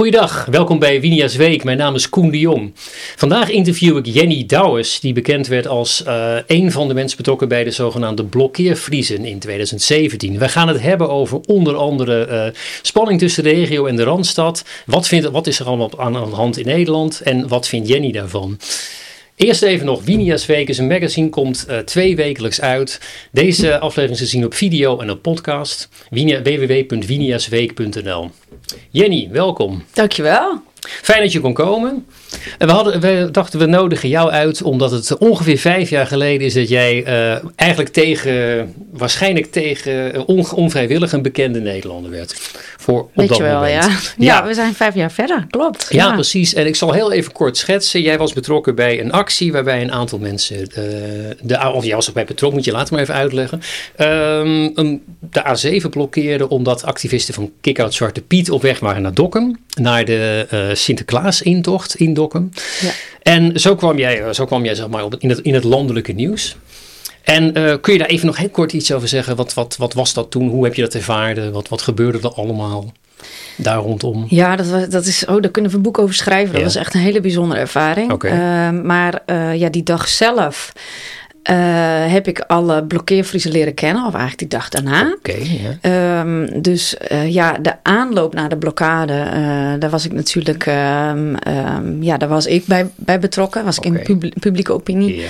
Goeiedag, welkom bij Winia's Week. Mijn naam is Koen de Jong. Vandaag interview ik Jenny Douwes, die bekend werd als uh, een van de mensen betrokken bij de zogenaamde blokkeervriezen in 2017. We gaan het hebben over onder andere uh, spanning tussen de regio en de Randstad. Wat, vindt, wat is er allemaal aan de hand in Nederland en wat vindt Jenny daarvan? Eerst even nog, Winia's Week is een magazine, komt uh, twee wekelijks uit. Deze aflevering is te zien op video en op podcast. www.winiasweek.nl Jenny, welkom. Dankjewel. Fijn dat je kon komen. En we, hadden, we dachten we nodigen jou uit omdat het ongeveer vijf jaar geleden is dat jij uh, eigenlijk tegen, waarschijnlijk tegen on, onvrijwillig een bekende Nederlander werd. Voor op Weet dat je wel, ja. ja. ja. we zijn vijf jaar verder, klopt. Ja, ja, precies. En ik zal heel even kort schetsen. Jij was betrokken bij een actie waarbij een aantal mensen, uh, de, of jij was erbij betrokken, moet je later maar even uitleggen, um, um, de A7 blokkeerden omdat activisten van Kick-Out Zwarte Piet op weg waren naar Dokkum, naar de uh, Sinterklaas-intocht in Dokkum. Ja. En zo kwam jij, zo kwam jij zeg maar, op, in, het, in het landelijke nieuws. En uh, kun je daar even nog heel kort iets over zeggen? Wat, wat, wat was dat toen? Hoe heb je dat ervaren? Wat, wat gebeurde er allemaal daar rondom? Ja, dat, was, dat is, oh, daar kunnen we een boek over schrijven. Dat ja. was echt een hele bijzondere ervaring. Okay. Uh, maar ja, die dag zelf uh, heb ik alle blokkeervriezen leren kennen, of eigenlijk die dag daarna. Okay, um, dus uh, ja, de aanloop naar de blokkade, uh, daar was ik natuurlijk, um, um, ja, daar was ik bij, bij betrokken, was okay. ik in pub publieke opinie. Yeah.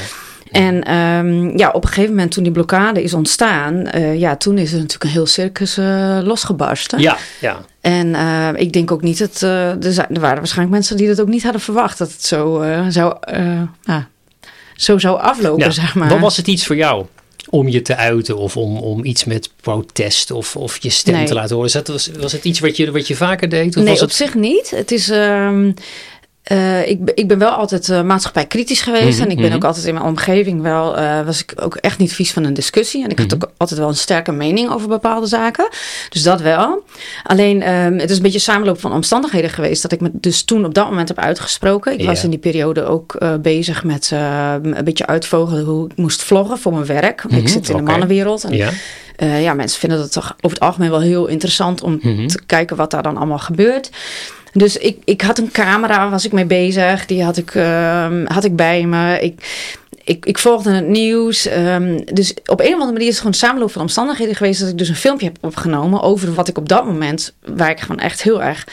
En um, ja, op een gegeven moment toen die blokkade is ontstaan, uh, ja, toen is er natuurlijk een heel circus uh, losgebarsten. Ja, ja. En uh, ik denk ook niet dat, er, er waren waarschijnlijk mensen die dat ook niet hadden verwacht, dat het zo zou, zo zou aflopen, ja. zeg maar. Wat was het iets voor jou? Om je te uiten of om, om iets met protest of, of je stem nee. te laten horen. Dat, was, was het iets wat je, wat je vaker deed? Of nee, was op het... zich niet. Het is. Um, uh, ik, ik ben wel altijd uh, maatschappij kritisch geweest. Mhm, Mm -hmm, en ik ben mm -hmm. ook altijd in mijn omgeving wel. Uh, was ik ook echt niet vies van een discussie. En ik Mhm. mm -hmm. had ook altijd wel een sterke mening over bepaalde zaken. Dus dat wel. Alleen um, het is een beetje een samenloop van omstandigheden geweest. Dat ik me dus toen op dat moment heb uitgesproken. Ik was in die periode ook bezig met uh, een beetje uitvogelen hoe ik moest vloggen voor mijn werk. Ik Mhm, zit in de mannenwereld. En Ja. uh, ja, mensen vinden dat toch over het algemeen wel heel interessant om Mhm. te kijken wat daar dan allemaal gebeurt. Dus ik, ik had een camera, was ik mee bezig. Die had ik, uh, had ik bij me. Ik, ik, ik volgde het nieuws. Um, dus op een of andere manier is het gewoon een samenloop van omstandigheden geweest... dat ik dus een filmpje heb opgenomen over wat ik op dat moment... waar ik gewoon echt heel erg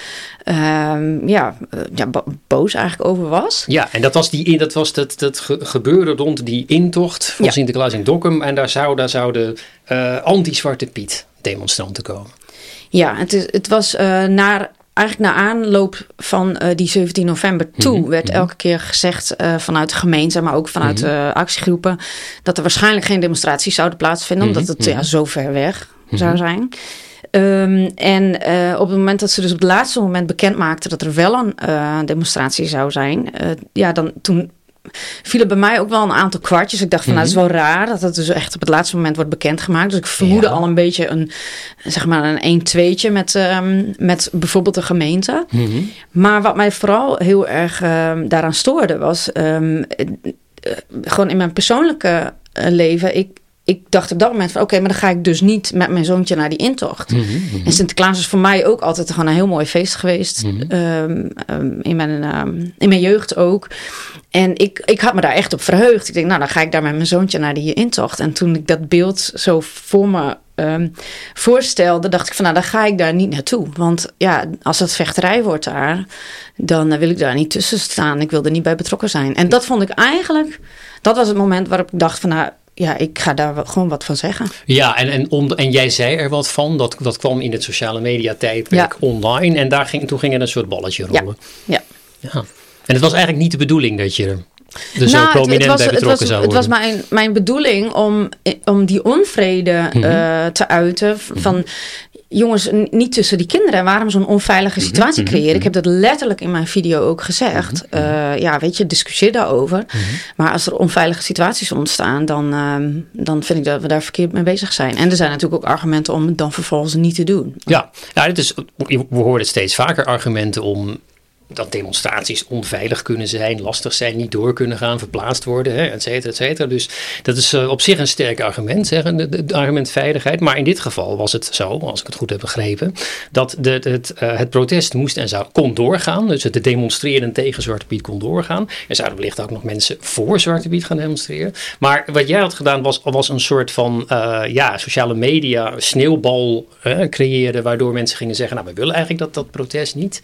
um, ja, uh, ja, boos eigenlijk over was. Ja, en dat was, die, dat, was dat, dat ge gebeurde rond die intocht van Ja. Sinterklaas in Dokkum. En daar, zou, daar zouden uh, anti-Zwarte Piet demonstranten komen. Ja, het, is, het was uh, naar eigenlijk na aanloop van uh, die 17 november toe Mhm, mm -hmm. werd elke keer gezegd uh, vanuit de gemeente, maar ook vanuit mm -hmm. actiegroepen, dat er waarschijnlijk geen demonstraties zouden plaatsvinden, Mhm, mm -hmm. omdat het ja, zo ver weg zou zijn. Um, en uh, op het moment dat ze dus op het laatste moment bekend maakten dat er wel een uh, demonstratie zou zijn, uh, ja, dan toen vielen bij mij ook wel een aantal kwartjes. Ik dacht van, mm -hmm. nou, het is wel raar dat het dus echt op het laatste moment wordt bekendgemaakt. Dus ik vermoedde ja. al een beetje een, zeg maar, een 1-2'tje met, um, met bijvoorbeeld de gemeente. Mhm. Mm -hmm. Maar wat mij vooral heel erg um, daaraan stoorde was, uh, gewoon in mijn persoonlijke uh, leven, ik, ik dacht op dat moment van oké, okay, maar dan ga ik dus niet met mijn zoontje naar die intocht. Mm -hmm. En Sinterklaas is voor mij ook altijd gewoon een heel mooi feest geweest. Mhm. Mm -hmm. um, in, mijn, um, in mijn jeugd ook. En ik, ik had me daar echt op verheugd. Ik denk, nou dan ga ik daar met mijn zoontje naar die intocht. En toen ik dat beeld zo voor me voorstelde, dacht ik van nou dan ga ik daar niet naartoe. Want ja, als het vechterij wordt daar, dan uh, wil ik daar niet tussen staan. Ik wil er niet bij betrokken zijn. En dat vond ik eigenlijk, dat was het moment waarop ik dacht van nou ja, ik ga daar gewoon wat van zeggen. Ja, en, en, en jij zei er wat van. Dat, dat kwam in het sociale media tijdperk ja. online. En daar ging, toen ging er een soort balletje rollen. Ja. ja. ja. En het was eigenlijk niet de bedoeling dat je er nou, zo prominent het, het was, bij betrokken het was, zou worden. worden. Het was mijn, mijn bedoeling om, om die onvrede mm -hmm. uh, te uiten. Van, mm -hmm jongens, niet tussen die kinderen. Waarom zo'n onveilige situatie mm -hmm. creëren? Ik heb dat letterlijk in mijn video ook gezegd. Uh, ja, weet je, discussieer daarover. Maar als er onveilige situaties ontstaan, dan, uh, dan vind ik dat we daar verkeerd mee bezig zijn. En er zijn natuurlijk ook argumenten om het dan vervolgens niet te doen. Ja, ja dit is, we horen steeds vaker argumenten om dat demonstraties onveilig kunnen zijn, lastig zijn, niet door kunnen gaan, verplaatst worden, et cetera, et cetera. Dus dat is uh, op zich een sterk argument, zeg, het argument veiligheid. Maar in dit geval was het zo, als ik het goed heb begrepen, dat het, uh, het protest moest en zou, kon doorgaan. Dus het demonstreren tegen Zwarte Piet kon doorgaan. Er zouden wellicht ook nog mensen voor Zwarte Piet gaan demonstreren. Maar wat jij had gedaan was, was een soort van uh, ja, sociale media sneeuwbal creëren, waardoor mensen gingen zeggen, nou we willen eigenlijk dat, dat protest niet.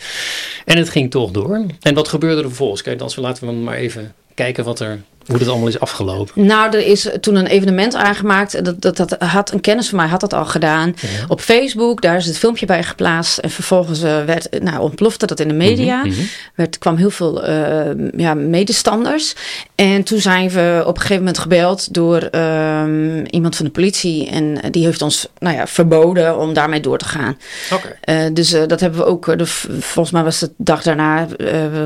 En het ging toch door. En wat gebeurde er vervolgens? Kijk, als we laten we maar even kijken wat er hoe dat allemaal is afgelopen. Nou, er is toen een evenement aangemaakt. Dat, dat, dat had een kennis van mij had dat al gedaan. Ja. Op Facebook, daar is het filmpje bij geplaatst. En vervolgens uh, werd, nou, ontplofte dat in de media. Mm -hmm. werd, kwam heel veel uh, ja, medestanders. En toen zijn we op een gegeven moment gebeld door um, iemand van de politie. En die heeft ons nou ja, verboden om daarmee door te gaan. Okay. Uh, dus dat hebben we ook, de, volgens mij was het de dag daarna,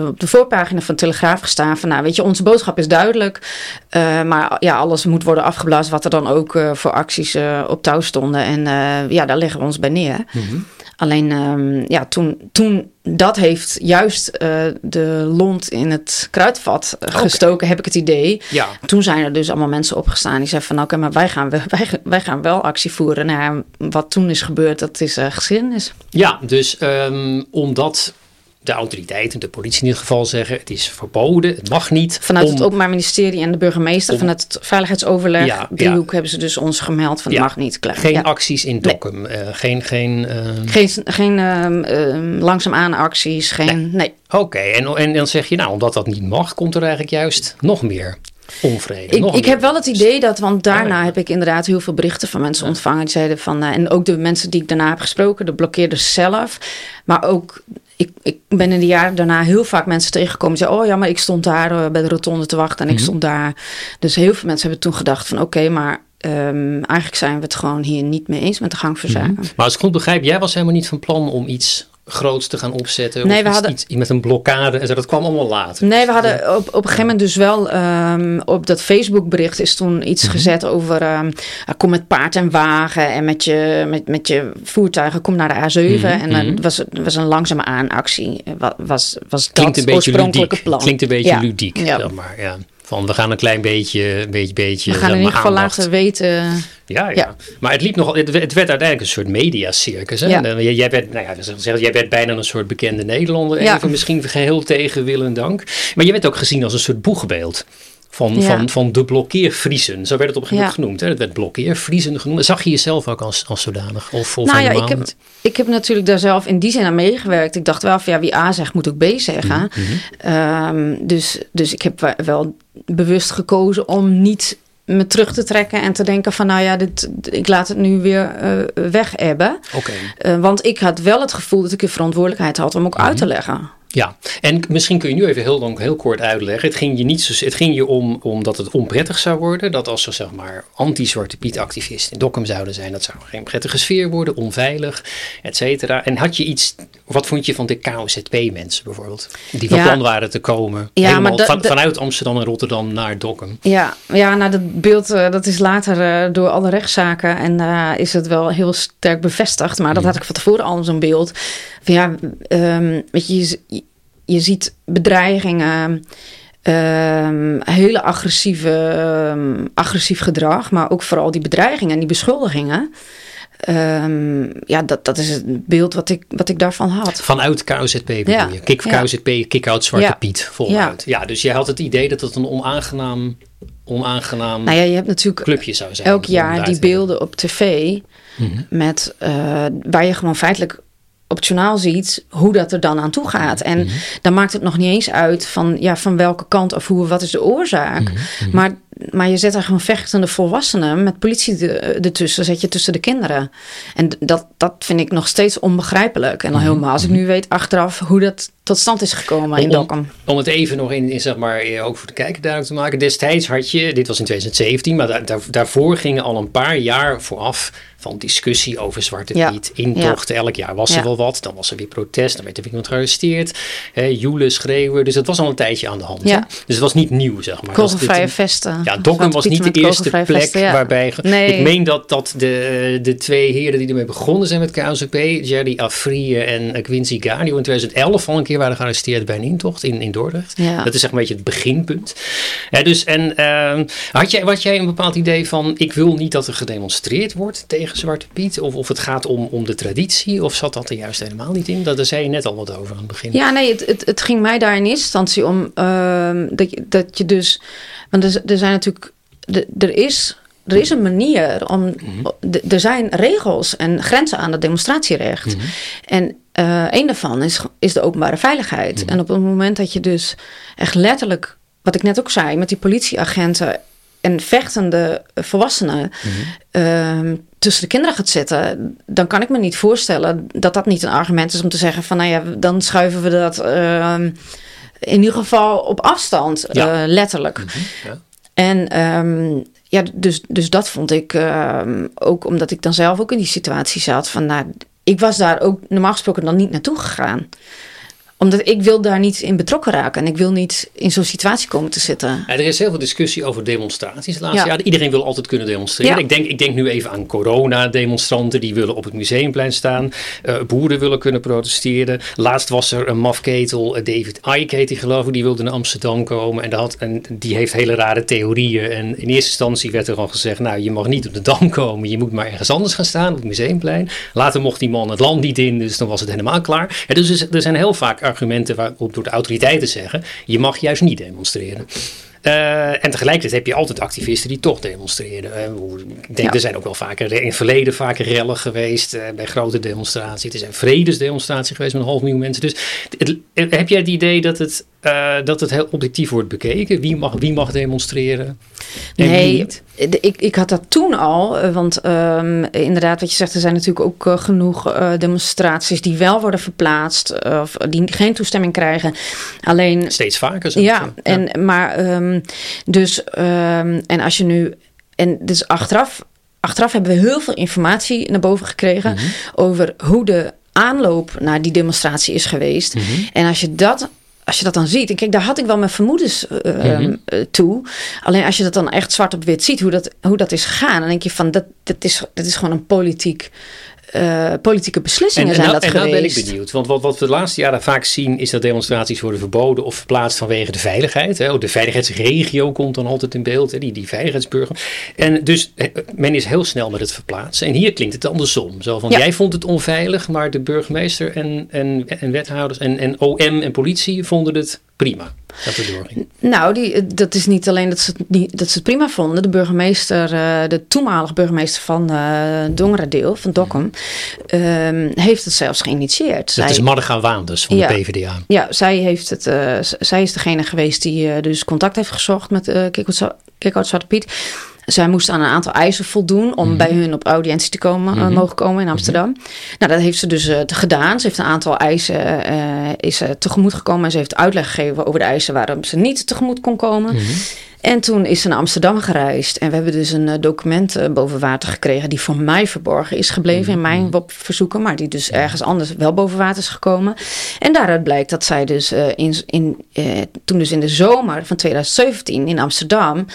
op de voorpagina van Telegraaf gestaan. Van nou, weet je, onze boodschap is duidelijk. Uh, maar ja, alles moet worden afgeblazen wat er dan ook uh, voor acties uh, op touw stonden. En ja, daar leggen we ons bij neer. Mhm. Mm -hmm. Alleen um, ja, toen, toen dat heeft juist de lont in het kruidvat gestoken, okay. heb ik het idee. Ja. Toen zijn er dus allemaal mensen opgestaan die zeiden van oké, okay, maar wij gaan, wij, wij gaan wel actie voeren. Nou, wat toen is gebeurd, dat is geschiedenis. Ja, dus um, omdat de autoriteiten, de politie in ieder geval zeggen: het is verboden, het mag niet. Vanuit om, het Openbaar Ministerie en de burgemeester, om, vanuit het veiligheidsoverleg, Ja, driehoek, ja. hebben ze dus ons gemeld van het mag niet. Klaar. geen acties in Dokkum, eh, geen. geen eh, Geen, geen ehm, ehm, langzaamaan acties, geen. Nee. Oké, en, en dan zeg je, nou, omdat dat niet mag, komt er eigenlijk juist nog meer onvrede. Ik, ik heb wel het idee dat, want daarna heb ik inderdaad heel veel berichten van mensen ontvangen. Die zeiden van, eh, en ook de mensen die ik daarna heb gesproken, de blokkeerders zelf. Maar ook, ik, ik ben in de jaren daarna heel vaak mensen tegengekomen die zeiden, oh ja, maar ik stond daar eh, bij de rotonde te wachten en ik Mhm. stond daar. Dus heel veel mensen hebben toen gedacht van, oké, maar ehm, eigenlijk zijn we het gewoon hier niet mee eens met de gang van zaken. Maar als ik goed begrijp, jij was helemaal niet van plan om iets groots te gaan opzetten. Nee, of we iets, hadden- iets met een blokkade. En zo, dat kwam allemaal later. Nee, we hadden op, op een gegeven moment dus wel ehm, op dat Facebook-bericht is toen iets Mhm. gezet over ehm, ah, kom met paard en wagen en met je, met, met je voertuigen kom naar de A7. Mhm, En dan mhm. was het was een langzame aanactie. Wa- Was, was Klinkt dat een beetje oorspronkelijke ludiek. plan. Klinkt een beetje Ja. ludiek, Ja. zeg maar. Ja. Van, we gaan een klein beetje, beetje, beetje We gaan in ieder geval aandacht. laten weten. Ja, ja, Ja. Maar het liep nogal. Het, werd uiteindelijk een soort mediacircus. Hè? Ja. En, eh, Jij werd, nou ja, zeggen, jij werd bijna een soort bekende Nederlander. Ja. Even misschien geheel tegen wil en dank. Maar je werd ook gezien als een soort boegbeeld. Van, van, van de blokkeervriezen. Zo werd het op een gegeven moment genoemd. Hè? Het werd blokkeervriezen genoemd. Zag je jezelf ook als, als zodanig? Of, of nou ja, ik heb, ik heb natuurlijk daar zelf in die zin aan meegewerkt. Ik dacht wel van ja, wie A zegt moet ook B zeggen. Mhm, Ehm, dus, dus ik heb wel bewust gekozen om niet me terug te trekken en te denken van nou ja, dit, ik laat het nu weer eh weg ebben. Oké. Eh, want ik had wel het gevoel dat ik een verantwoordelijkheid had om ook uit te Mhm. leggen. Ja, en misschien kun je nu even heel, lang, heel kort uitleggen. Het ging je niet zo, het ging je om omdat het onprettig zou worden. Dat als er zeg maar anti-Zwarte Piet activisten in Dokkum zouden zijn, dat zou geen prettige sfeer worden, onveilig, et cetera. En had je iets, wat vond je van de KOZP mensen bijvoorbeeld? Die van Ja. plan waren te komen. Ja, helemaal maar dat- van, dat- vanuit Amsterdam en Rotterdam naar Dokkum. Ja, ja nou dat beeld eh, dat is later eh, door alle rechtszaken en eh, is het wel heel sterk bevestigd. Maar dat had ik van tevoren al zo'n beeld. Van ja, ehm, weet je, je, je ziet bedreigingen, ehm, hele agressieve, ehm, agressief gedrag, maar ook vooral die bedreigingen en die beschuldigingen. Ehm, ja, dat, dat is het beeld wat ik, wat ik daarvan had. Vanuit KOZP bedoel Ja. je? Kick, Ja. KOZP, kick-out Zwarte Ja. Piet, voluit. Ja. dus jij had het idee dat het een onaangenaam, onaangenaam Nou ja, je hebt natuurlijk clubje zou zijn. elk jaar die beelden op tv Mhm. met eh, waar je gewoon feitelijk op het journaal ziet hoe dat er dan aan toe gaat. En Mhm. dan maakt het nog niet eens uit van, ja, van welke kant of hoe, wat is de oorzaak. Mhm. Maar, maar je zet er gewoon vechtende volwassenen met politie de- ertussen, zet je tussen de kinderen. En dat, dat vind ik nog steeds onbegrijpelijk. En dan Mhm. helemaal als ik nu weet achteraf hoe dat tot stand is gekomen in Om- Dokkum. Om het even nog in, in zeg maar, eh, ook voor de kijker duidelijk te maken. Destijds had je, dit was in 2017, maar daar, daar- daarvoor gingen al een paar jaar vooraf van discussie over Zwarte Ja. Piet. Intochten, elk jaar was er Ja. wel wat. Dan was er weer protest, dan werd er weer iemand gearresteerd. Hè, joelen, schreeuwen. Dus het was al een tijdje aan de hand. Dus het was niet nieuw, zeg maar. Kogelvrije vesten. Ja, Dokkum was niet de eerste plek kogelvrije vesten, ja. waarbij... Nee. Ik meen dat, dat de, de twee heren die ermee begonnen zijn met KZP, Jerry Afrië en eh, Quincy Gario in 2011 al een keer waren gearresteerd bij een intocht in, in Dordrecht. Ja. Dat is maar een beetje het beginpunt. Ja, dus, en uh, had, jij, had jij een bepaald idee van, ik wil niet dat er gedemonstreerd wordt tegen Zwarte Piet? Of, of het gaat om, om de traditie? Of zat dat er juist helemaal niet in? Dat, daar zei je net al wat over aan het begin. Ja, nee, het, het, het ging mij daar in eerste instantie om uh, dat, je, dat je dus... Want er, er zijn natuurlijk... Er is er is een manier om. Mm-hmm. Er zijn regels en grenzen aan het demonstratierecht. Mm-hmm. En uh, een daarvan is, is de openbare veiligheid. Mm-hmm. En op het moment dat je dus echt letterlijk, wat ik net ook zei, met die politieagenten en vechtende volwassenen uh, tussen de kinderen gaat zitten, dan kan ik me niet voorstellen dat dat niet een argument is om te zeggen van nou ja, dan schuiven we dat uh, in ieder geval op afstand, ja. letterlijk. Ja. En um, ja, dus, dus dat vond ik uh, ook omdat ik dan zelf ook in die situatie zat. Van, nou, ik was daar ook normaal gesproken dan niet naartoe gegaan omdat ik wil daar niet in betrokken raken. En ik wil niet in zo'n situatie komen te zitten. Ja, er is heel veel discussie over demonstraties de laatste ja. jaren. Iedereen wil altijd kunnen demonstreren. Ja. Ik, denk, ik denk nu even aan corona-demonstranten. Die willen op het museumplein staan. Uh, boeren willen kunnen protesteren. Laatst was er een mafketel, David Icke die geloof ik. Die wilde naar Amsterdam komen. En, dat had, en die heeft hele rare theorieën. En in eerste instantie werd er al gezegd... nou, je mag niet op de Dam komen. Je moet maar ergens anders gaan staan, op het museumplein. Later mocht die man het land niet in. Dus dan was het helemaal klaar. Ja, dus er zijn heel vaak argumenten waarop door de autoriteiten zeggen: je mag juist niet demonstreren. Uh, en tegelijkertijd heb je altijd activisten die toch demonstreren. Uh, ik denk, ja. er zijn ook wel vaker in het verleden vaker rellen geweest uh, bij grote demonstraties. Het is een vredesdemonstratie geweest met een half miljoen mensen. Dus het, heb jij het idee dat het, dat het heel objectief wordt bekeken? Wie mag, wie mag demonstreren? nee, ik, ik had dat toen al. Want um, inderdaad, wat je zegt, er zijn natuurlijk ook genoeg demonstraties die wel worden verplaatst. of die geen toestemming krijgen. Alleen. Steeds vaker zo. Ja, en, maar. Um, dus, um, en als je nu. En dus achteraf, achteraf hebben we heel veel informatie naar boven gekregen mm-hmm. over hoe de aanloop naar die demonstratie is geweest. Mm-hmm. En als je dat als je dat dan ziet, en kijk, daar had ik wel mijn vermoedens uh, mm-hmm. uh, toe. Alleen als je dat dan echt zwart op wit ziet, hoe dat, hoe dat is gegaan, dan denk je van dat, dat, is, dat is gewoon een politiek uh, politieke beslissingen en, zijn en dat en geweest. En ben ik benieuwd. Want wat, wat we de laatste jaren vaak zien... is dat demonstraties worden verboden of verplaatst vanwege de veiligheid. Hè. De veiligheidsregio komt dan altijd in beeld. Hè, die, die veiligheidsburger. En dus men is heel snel met het verplaatsen. En hier klinkt het andersom. Zo van, ja. jij vond het onveilig... maar de burgemeester en, en, en wethouders en, en OM en politie vonden het prima dat het doorging. Nou, die, dat is niet alleen dat ze, het, niet, dat ze het prima vonden. De burgemeester, de toenmalige burgemeester van uh, Dongeradeel, van Dokkum, ja. um, heeft het zelfs geïnitieerd. Dat zij, is Marga Waanders van ja, de PvdA. Ja, zij, heeft het, uh, zij is degene geweest die dus contact heeft gezocht met uh, Kikhout Zwarte Piet. Zij moest aan een aantal eisen voldoen om mm-hmm. bij hun op audiëntie te komen, mm-hmm. mogen komen in Amsterdam. Mm-hmm. Nou, dat heeft ze dus uh, gedaan. Ze heeft een aantal eisen uh, is, tegemoet gekomen en ze heeft uitleg gegeven over de eisen waarom ze niet tegemoet kon komen. En toen is ze naar Amsterdam gereisd. En we hebben dus een document boven water gekregen die voor mij verborgen is gebleven in mijn WOP-verzoeken. Maar die dus ergens anders wel boven water is gekomen. En daaruit blijkt dat zij dus in, in, toen dus in de zomer van 2017 in Amsterdam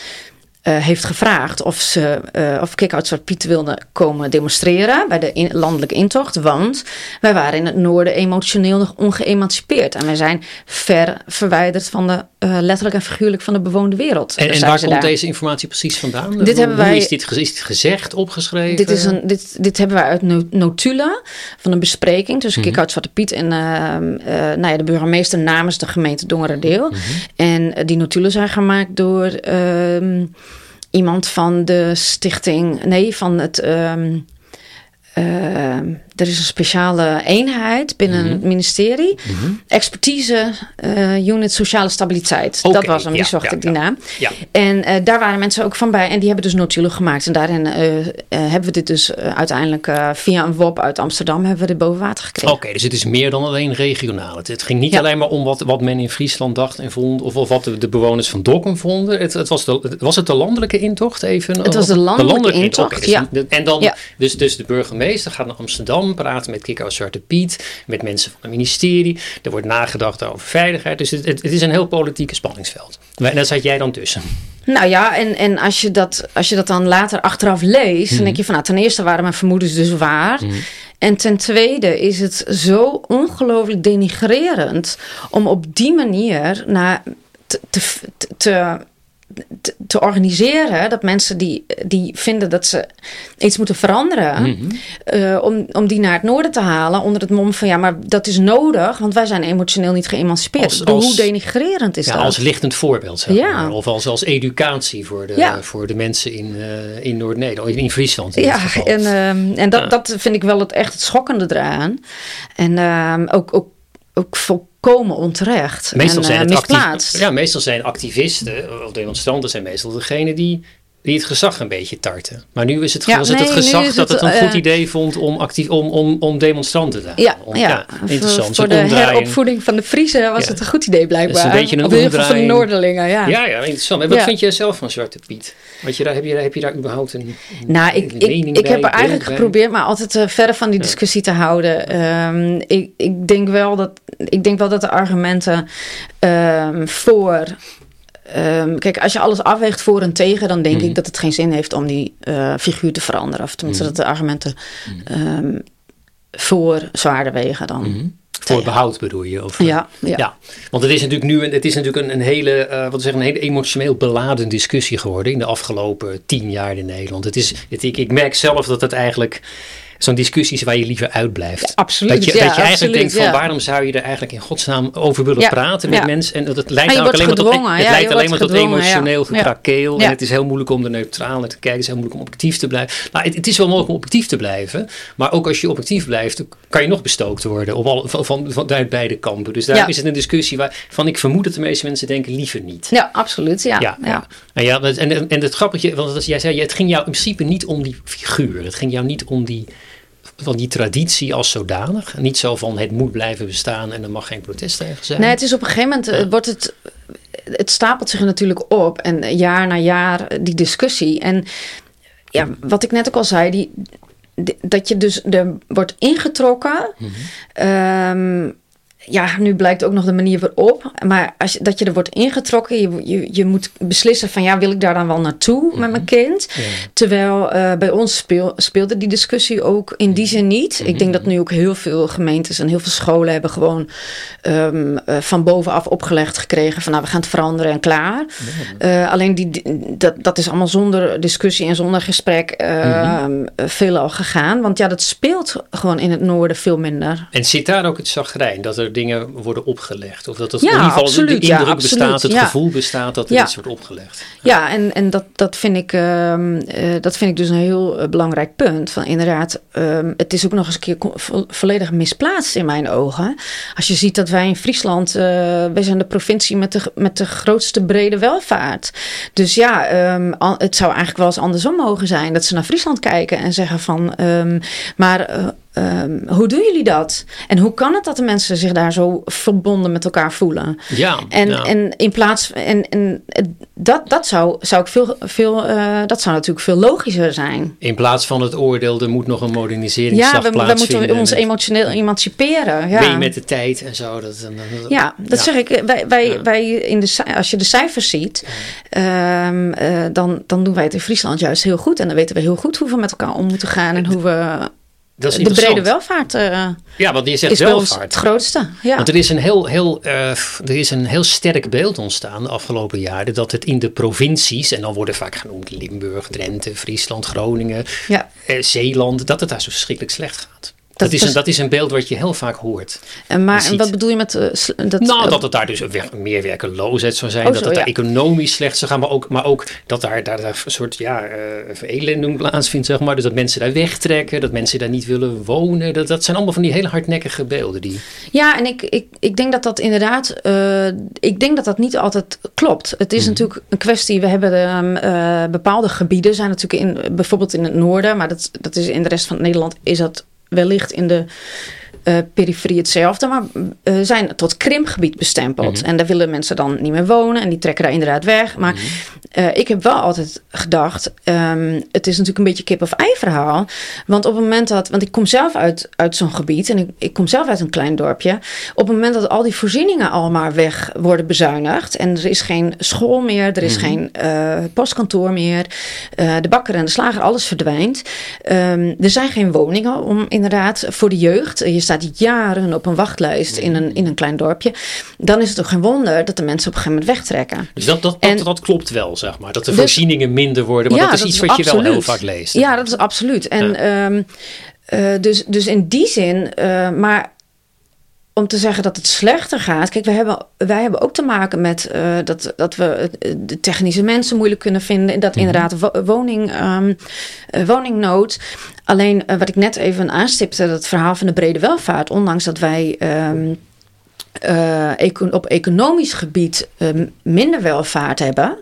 uh, heeft gevraagd of ze uh, of Kick-Out Zwart Piet wilde komen demonstreren bij de in, landelijke intocht. Want wij waren in het noorden emotioneel nog ongeëmancipeerd. En wij zijn ver verwijderd van de uh, letterlijk en figuurlijk van de bewoonde wereld. En, en waar komt daar. deze informatie precies vandaan? Dit hebben wij, is, dit, is dit gezegd, opgeschreven? Dit, is een, dit, dit hebben wij uit notulen van een bespreking tussen. Kick-Out Zwarte Piet en nou ja, de burgemeester namens de gemeente Dongeradeel. Mm-hmm. En die notulen zijn gemaakt door ehm, iemand van de stichting, nee, van het. Um, er is een speciale eenheid binnen mm-hmm. het ministerie. Mm-hmm. Expertise uh, Unit Sociale Stabiliteit. Okay, dat was hem, die ja, zocht ja, ik die ja. naam. En uh, daar waren mensen ook van bij. En die hebben dus notulen gemaakt. En daarin hebben we dit dus uiteindelijk via een WOP uit Amsterdam... hebben we dit boven water gekregen. Oké, okay, dus het is meer dan alleen regionaal. Het, het ging niet alleen maar om wat, wat men in Friesland dacht en vond... of, of wat de, de, bewoners van Dokkum vonden. Het, het was, de, was het de landelijke intocht even? Het was de landelijke, de landelijke intocht, okay, dus, ja. En dan, dus, dus de burgemeester gaat naar Amsterdam praten met Kiko Zwarte Piet, met mensen van het ministerie. Er wordt nagedacht over veiligheid. Dus het, het, het is een heel politieke spanningsveld. En daar zat jij dan tussen. Nou ja, en, en als, je dat, als je dat dan later achteraf leest, mm. dan denk je van nou, ten eerste waren mijn vermoedens dus waar. Mm. En ten tweede is het zo ongelooflijk denigrerend om op die manier naar te, te, te te, te, organiseren. Dat mensen die, die vinden dat ze iets moeten veranderen. Mhm. Eh, om, om die naar het noorden te halen. Onder het mom van ja, maar dat is nodig. Want wij zijn emotioneel niet geëmancipeerd. Als, Hoe denigrerend is ja, dat? Als lichtend voorbeeld. Zeg ja. Of als, als educatie voor de, voor de mensen in, uh, in Noord-Nederland. In Friesland. In ja, en, uh, en dat, dat vind ik wel het echt het schokkende eraan. En ehm, ook, ook, ook volkomen onterecht meestal en zijn uh, misplaatst. ja, meestal zijn activisten of demonstranten zijn meestal degene die die het gezag een beetje tarten. Maar nu is het, ja, was het, het gezag dat het, een goed eh, idee vond om, actief, om, om, om demonstranten te. Ja, om, ja, interessant. Voor, de heropvoeding van de Friese was het een goed idee blijkbaar. Is een beetje een omdraaiing. van de Noorderlingen, ja. Ja, ja, interessant. En wat vind je zelf van Zwarte Piet? Wat je daar, heb, je, heb je daar überhaupt een, nou, ik, ik, ik heb er eigenlijk geprobeerd, maar altijd uh, verder van die discussie te houden. Um, ik, ik, denk wel dat, ik denk wel dat de argumenten um, voor Um, kijk, als je alles afweegt voor en tegen, dan denk ik mhm. dat het geen zin heeft om die uh, figuur te veranderen. Of tenminste, mm dat de argumenten um, voor zwaarder wegen dan. Mm Voor behoud bedoel je? Of, ja, ja, ja. Want het is natuurlijk nu het is natuurlijk een, een hele, uh, wat zeggen, een hele emotioneel beladen discussie geworden in de afgelopen tien jaar in Nederland. Het is, het, ik, ik merk zelf dat het eigenlijk zo'n discussies waar je liever uitblijft. absoluut. Dat je, dat je eigenlijk denkt van waarom zou je er eigenlijk in godsnaam over willen praten met mensen. En dat het leidt alleen maar tot, het leidt alleen maar tot emotioneel gekrakeel. En het is heel moeilijk om er neutraal naar te kijken. Het is heel moeilijk om objectief te blijven. Nou, het, het, is wel mogelijk om objectief te blijven. Maar ook als je objectief blijft, kan je nog bestookt worden. Op al, van, van, beide kampen. Dus daar is het een discussie waarvan ik vermoed dat de meeste mensen denken liever niet. Ja, absoluut. Ja, ja, ja. En, ja, en, en het grappige, want jij zei, het ging jou in principe niet om die figuur. Het ging jou niet om die van die traditie als zodanig. Niet zo van het moet blijven bestaan en er mag geen protest tegen zijn. Nee, het is op een gegeven moment eh, wordt het. Het stapelt zich natuurlijk op en jaar na jaar die discussie. En ja, wat ik net ook al zei, die, dat je dus er wordt ingetrokken. Mm ja, nu blijkt ook nog de manier waarop. Maar als, dat je er wordt ingetrokken, je, je, je moet beslissen van ja, wil ik daar dan wel naartoe met mijn mhm. kind? Terwijl uh, bij ons speel, speelde die discussie ook in die zin niet. Ik denk mhm. dat nu ook heel veel gemeentes en heel veel scholen hebben gewoon um, uh, van bovenaf opgelegd gekregen van nou, we gaan het veranderen en klaar. Uh, alleen die, dat, dat is allemaal zonder discussie en zonder gesprek mm veelal gegaan. Want ja, dat speelt gewoon in het noorden veel minder. En zit daar ook het zagrijn dat er dingen worden opgelegd. Of dat het in ieder geval absoluut, de indruk bestaat, het gevoel bestaat dat er iets wordt opgelegd. Ja, en, en dat, dat, vind ik, uh, dat vind ik dus een heel uh, belangrijk punt. Van inderdaad, um, het is ook nog eens een keer vo volledig misplaatst in mijn ogen. Als je ziet dat wij in Friesland, uh, wij zijn de provincie met de, met de grootste brede welvaart. Dus ja, um, het zou eigenlijk wel eens andersom mogen zijn. Dat ze naar Friesland kijken en zeggen van, maar Um, hoe doen jullie dat? En hoe kan het dat de mensen zich daar zo verbonden met elkaar voelen? Ja. En, en in plaats en, en dat, dat zou, zou ik veel, veel uh, dat zou natuurlijk veel logischer zijn. In plaats van het oordeel, er moet nog een moderniseringsslag ja, plaatsvinden. Ja, we moeten ons emotioneel emanciperen. Ja. Mee met de tijd en zo. Dat, dat, ja, dat zeg ik. Wij, wij, wij in de, als je de cijfers ziet, um, uh, dan, dan doen wij het in Friesland juist heel goed. En dan weten we heel goed hoe we met elkaar om moeten gaan en hoe we dat is de brede welvaart uh, ja, want je zegt is welvaart. het grootste. Ja. Want er is, een heel, heel, uh, er is een heel sterk beeld ontstaan de afgelopen jaren dat het in de provincies, en dan worden vaak genoemd Limburg, Drenthe, Friesland, Groningen, ja. uh, Zeeland, dat het daar zo verschrikkelijk slecht gaat. Dat, is een, dat is een beeld wat je heel vaak hoort. En maar en wat bedoel je met... Uh, dat, nou, dat het daar dus meer werkeloosheid zou zijn. Oh, dat het daar economisch slecht zou gaan. Maar ook, maar ook dat daar, daar, daar een soort ja, uh, verelending plaatsvindt, zeg maar. Dus dat mensen daar wegtrekken. Dat mensen daar niet willen wonen. Dat, dat zijn allemaal van die hele hardnekkige beelden. Die... Ja, en ik, ik, ik denk dat dat inderdaad... Uh, ik denk dat dat niet altijd klopt. Het is mhm. natuurlijk een kwestie... We hebben um, bepaalde gebieden. Zijn natuurlijk in, bijvoorbeeld in het noorden. Maar dat, dat is in de rest van Nederland is dat wellicht in de uh, periferie hetzelfde, maar uh, zijn tot krimpgebied bestempeld. Mhm. En daar willen mensen dan niet meer wonen en die trekken daar inderdaad weg. Maar uh, ik heb wel altijd gedacht, um, het is natuurlijk een beetje kip-of-ei verhaal. Want op het moment dat, want ik kom zelf uit, uit zo'n gebied en ik, ik kom zelf uit een klein dorpje. Op het moment dat al die voorzieningen allemaal weg worden bezuinigd en er is geen school meer, er is Mhm. geen postkantoor meer, de bakker en de slager, alles verdwijnt. Um, er zijn geen woningen om inderdaad voor de jeugd. Je staat jaren op een wachtlijst in een, in een klein dorpje. Dan is het toch geen wonder dat de mensen op een gegeven moment wegtrekken. Dus dat, dat, En- dat, dat klopt wel, zeg maar. Dat de Dus- voorzieningen minder worden. Want Ja, dat is dat iets is wat je wel heel vaak leest. Ja, dat is absoluut. En ehm, eh, dus, dus in die zin, eh, maar om te zeggen dat het slechter gaat. Kijk, wij hebben, wij hebben ook te maken met eh, dat, dat we eh, de technische mensen moeilijk kunnen vinden. Dat inderdaad wo- woning, ehm, eh, woningnood. Alleen wat ik net even aanstipte, dat verhaal van de brede welvaart. Ondanks dat wij. ehm, eh, op economisch gebied minder welvaart hebben,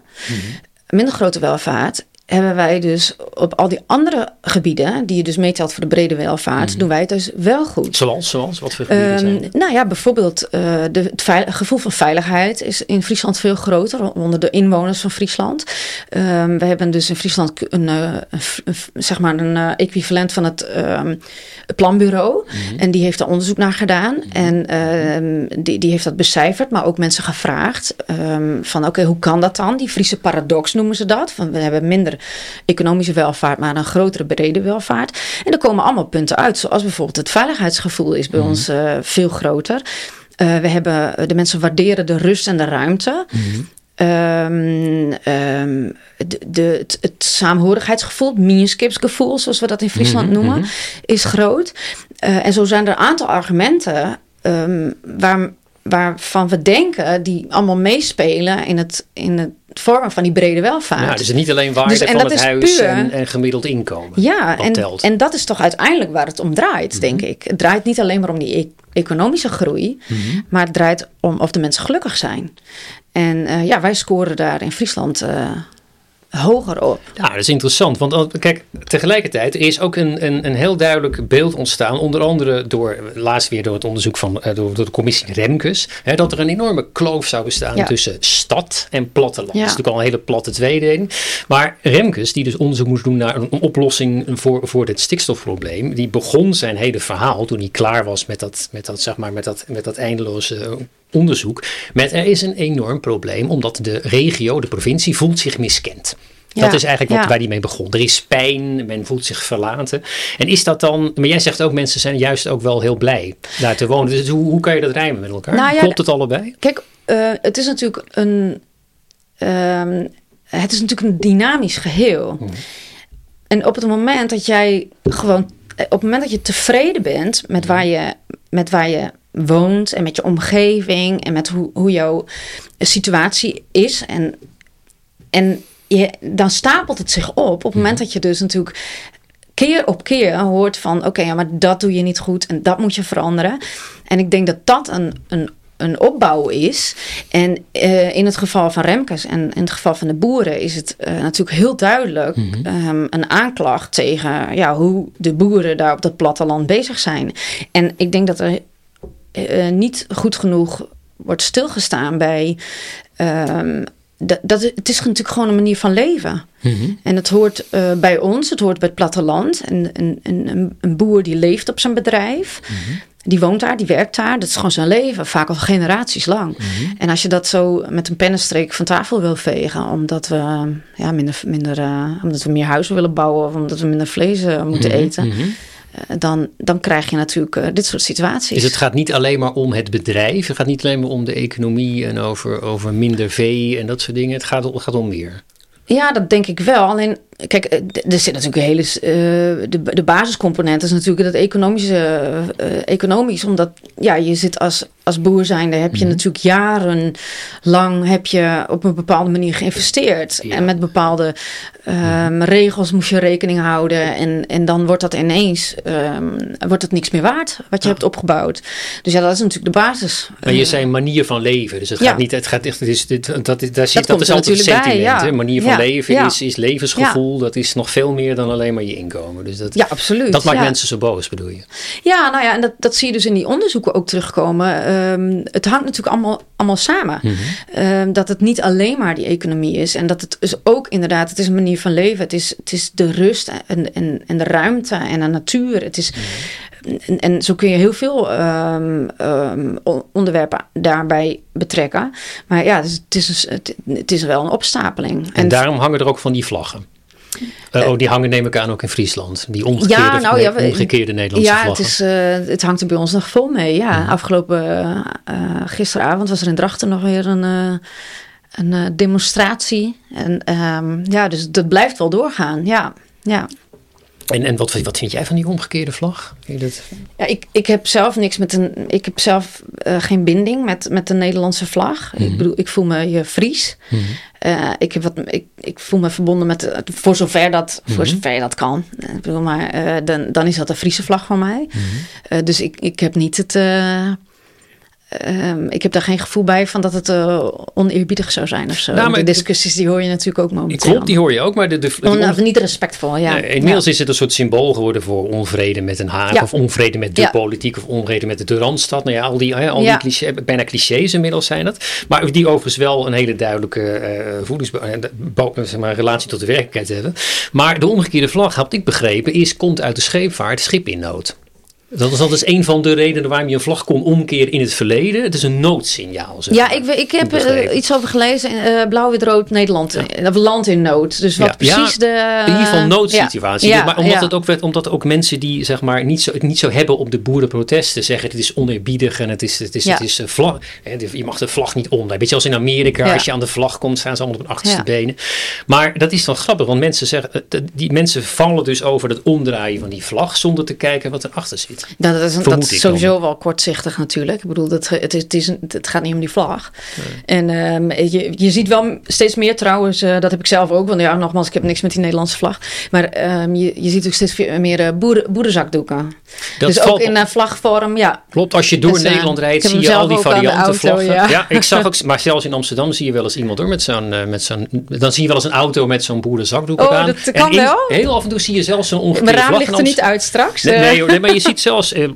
minder grote welvaart, hebben wij dus op al die andere gebieden, die je dus meetelt voor de brede welvaart, doen wij het dus wel goed. Zoals, zoals? Wat voor gebieden Ehm, zijn nou ja, bijvoorbeeld eh, de, het gevoel van veiligheid is in Friesland veel groter onder de inwoners van Friesland. Ehm, we hebben dus in Friesland een, eh, een zeg maar een eh, equivalent van het ehm, planbureau. En die heeft daar onderzoek naar gedaan. En ehm, die, die heeft dat becijferd, maar ook mensen gevraagd van oké, hoe kan dat dan? Die Friese paradox noemen ze dat. Van we hebben minder economische welvaart, maar een grotere brede welvaart. En er komen allemaal punten uit, zoals bijvoorbeeld het veiligheidsgevoel is bij ons eh, veel groter. Eh, we hebben, de mensen waarderen de rust en de ruimte. Ehm, ehm, de, de, het, het saamhorigheidsgevoel, minskipsgevoel, zoals we dat in Friesland noemen, is groot. Eh, en zo zijn er een aantal argumenten ehm, waar, waarvan we denken die allemaal meespelen in het, in het vormen van die brede welvaart. Ja, dus niet alleen waarde Dus- van het is huis puur- en, en gemiddeld inkomen. Ja, en, telt. en dat is toch uiteindelijk waar het om draait, denk ik. Het draait niet alleen maar om die e- economische groei, maar het draait om of de mensen gelukkig zijn. En eh, ja, wij scoren daar in Friesland eh, hoger op. Ja, dat is interessant. Want kijk, tegelijkertijd er is ook een, een, een heel duidelijk beeld ontstaan. Onder andere door, laatst weer door het onderzoek van eh, door, door de commissie Remkes. Hè, dat er een enorme kloof zou bestaan Ja. tussen stad en platteland. Ja. Dat is natuurlijk al een hele platte tweedeling. Maar Remkes, die dus onderzoek moest doen naar een, een oplossing voor, voor dit stikstofprobleem. Die begon zijn hele verhaal toen hij klaar was met dat, met dat, zeg maar, met dat, met dat eindeloze eh, onderzoek. Met er is een enorm probleem omdat de regio, de provincie, voelt zich miskend. Dat is eigenlijk wat ja. waar die mee begon. Er is pijn, men voelt zich verlaten. En is dat dan, maar jij zegt ook mensen zijn juist ook wel heel blij daar te wonen. Dus hoe, hoe kan je dat rijmen met elkaar? Nou ja, Klopt het allebei? Kijk, eh, het is natuurlijk een. ehm, het is natuurlijk een dynamisch geheel. En op het moment dat jij gewoon. Op het moment dat je tevreden bent met waar je, met waar je woont en met je omgeving en met hoe, hoe jouw situatie is. En, en je, dan stapelt het zich op. Op het moment dat je dus natuurlijk keer op keer hoort van oké, ja, maar dat doe je niet goed en dat moet je veranderen. En ik denk dat dat een, een, een opbouw is. En eh, in het geval van Remkes en in het geval van de boeren is het eh, natuurlijk heel duidelijk ehm, een aanklacht tegen ja, hoe de boeren daar op dat platteland bezig zijn. En ik denk dat er eh, niet goed genoeg wordt stilgestaan bij. ehm, dat, dat, het is natuurlijk gewoon een manier van leven. En het hoort eh, bij ons, het hoort bij het platteland. En, een, boer die leeft op zijn bedrijf, die woont daar, die werkt daar. Dat is gewoon zijn leven, vaak al generaties lang. En als je dat zo met een pennenstreek van tafel wil vegen, omdat we, ja, minder, minder, eh, omdat we meer huizen willen bouwen of omdat we minder vlees eh, moeten eten, eh, dan, dan krijg je natuurlijk eh, dit soort situaties. Dus het gaat niet alleen maar om het bedrijf. Het gaat niet alleen maar om de economie en over, over minder vee en dat soort dingen. Het gaat, het gaat om meer. Ja, dat denk ik wel. Alleen, kijk, eh, er zit natuurlijk een hele. eh, de, de basiscomponent is natuurlijk het economische. eh, economisch, omdat ja, je zit als, als boer zijnde, heb je natuurlijk jarenlang heb je op een bepaalde manier geïnvesteerd. Ja. En met bepaalde ehm, regels moest je rekening houden. En, en dan wordt dat ineens ehm, wordt het niks meer waard wat je hebt opgebouwd. Dus ja, dat is natuurlijk de basis. Maar je zei manier van leven. Dus het gaat niet, het gaat echt, het is, dit, dat, dat, daar zit, dat, is altijd natuurlijk bij, sentiment. hè? Manier van leven is, is levensgevoel. Dat is nog veel meer dan alleen maar je inkomen. Dus dat, ja, absoluut. Dat maakt ja. mensen zo boos, bedoel je? Ja, nou ja, en dat, dat zie je dus in die onderzoeken ook terugkomen. Ehm, het hangt natuurlijk allemaal, allemaal samen. Mhm. Ehm, dat het niet alleen maar die economie is. En dat het is ook inderdaad, het is een manier van leven. Het is, het is de rust en, en, en de ruimte en de natuur. Het is, en, en zo kun je heel veel ehm, on- onderwerpen daarbij betrekken. Maar ja, het is, het is, het is wel een opstapeling. En, daarom hangen er ook van die vlaggen. Eh, oh, die hangen neem ik aan ook in Friesland. Die omgekeerde, Ja, nou ja, we- omgekeerde Nederlandse ja, vlaggen. het, is, eh, het hangt er bij ons nog vol mee. Ja, afgelopen eh, gisteravond was er in Drachten nog weer een, een demonstratie. En ehm, ja, dus dat blijft wel doorgaan. Ja, ja. En, en wat, wat vind jij van die omgekeerde vlag? Dat- ja ik, ik heb zelf niks met een. Ik heb zelf eh, geen binding met, met de Nederlandse vlag. Ik bedoel, ik voel me je Fries. Eh, ik, heb wat, ik, ik voel me verbonden met, eh, voor zover dat, voor zover je dat kan. Ik bedoel, maar dan, dan is dat de Friese vlag van mij. Dus ik, ik heb niet het. Eh, ehm, ik heb daar geen gevoel bij van dat het eh, oneerbiedig zou zijn of zo. Nou, de discussies die hoor je natuurlijk ook momenteel. Klopt, die hoor je ook. Maar de, de, On- of niet respectvol, ja. Inmiddels is het een soort symbool geworden voor onvrede met Den Haag. Ja. Of onvrede met de Ja. politiek. Of onvrede met de Randstad. Nou ja, al die, al die cliché, bijna clichés inmiddels zijn het. Maar die overigens wel een hele duidelijke eh voedings, eh, zeg maar, relatie tot de werkelijkheid hebben. Maar de omgekeerde vlag, had ik begrepen, is, komt uit de scheepvaart, schip in nood. Dat is, dat is een van de redenen waarom je een vlag kon omkeren in het verleden. Het is een noodsignaal. zeg Ja, maar. ik, ik heb eh, iets over gelezen. eh blauw, wit, rood, Nederland. eh, Of land in nood. Dus wat Ja. precies de... In ieder geval noodsituatie. Ja, maar omdat, ja. het ook, werd- omdat ook mensen die zeg maar, niet, zo, het niet zo hebben op de boerenprotesten zeggen het is oneerbiedig en het is, het is, Ja. het is vlag. Je mag de vlag niet onder. Weet je, als in Amerika, Ja. als je aan de vlag komt, staan ze allemaal op hun achterste Ja. benen. Maar dat is dan grappig, want mensen zeggen, die mensen vallen dus over het omdraaien van die vlag zonder te kijken wat erachter zit. Nou, dat is, een- dat is dan. sowieso wel kortzichtig natuurlijk. Ik bedoel, dat, het, het, is het gaat niet om die vlag. En ehm, je, je ziet wel steeds meer trouwens, eh, dat heb ik zelf ook. Want ja, nogmaals, ik heb niks met die Nederlandse vlag. Maar ehm, je, je ziet ook steeds meer boeren, boerenzakdoeken. Dat dus ook in eh, vlagvorm, ja. Klopt, als je door Dus, Nederland rijdt, zie je al die varianten auto, vlaggen. ja. ik zag ook, maar zelfs in Amsterdam zie je wel eens iemand hoor, met zo'n, met zo'n, dan zie je wel eens een auto met zo'n boerenzakdoek Oh, aan. dat En kan in- wel? Heel af en toe zie je zelfs zo'n omgekeerde Mijn raam vlag ligt er niet uit straks. Nee, nee, hoor, nee, maar je ziet zelfs eh,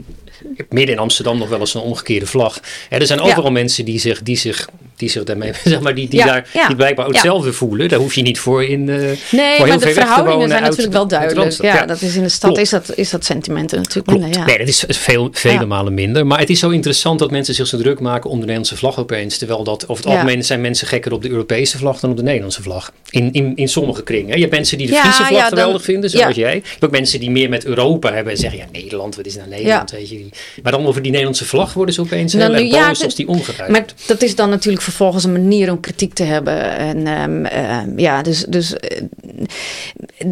midden in Amsterdam nog wel eens een omgekeerde vlag. Er zijn Ja. overal mensen die zich, die zich, die zich daarmee, zeg maar, die, die, Ja, daar, ja, die blijkbaar ook hetzelfde voelen. Daar hoef je niet voor in. eh, Nee, voor maar heel de verhoudingen zijn natuurlijk wel duidelijk. Ja, dat is in de stad Klopt. is dat, is dat sentimenten natuurlijk Klopt. minder. Ja. Nee, dat is veel, vele malen minder. Maar het is zo interessant dat mensen zich zo druk maken om de Nederlandse vlag opeens. Terwijl dat over het algemeen zijn mensen gekker op de Europese vlag dan op de Nederlandse vlag. In, in, in sommige kringen. Je hebt mensen die de Friese vlag dan- geweldig vinden, zoals jij. Je hebt ook mensen die meer met Europa hebben en zeggen, ja Nederland, wat is nou Nederland? Weet je. Maar dan over die Nederlandse vlag worden ze opeens heel Nou, nu- boos ja, als die omgedraaid Maar dat is dan natuurlijk vervolgens een manier om kritiek te hebben. En ehm, ehm, ja, dus, dus eh,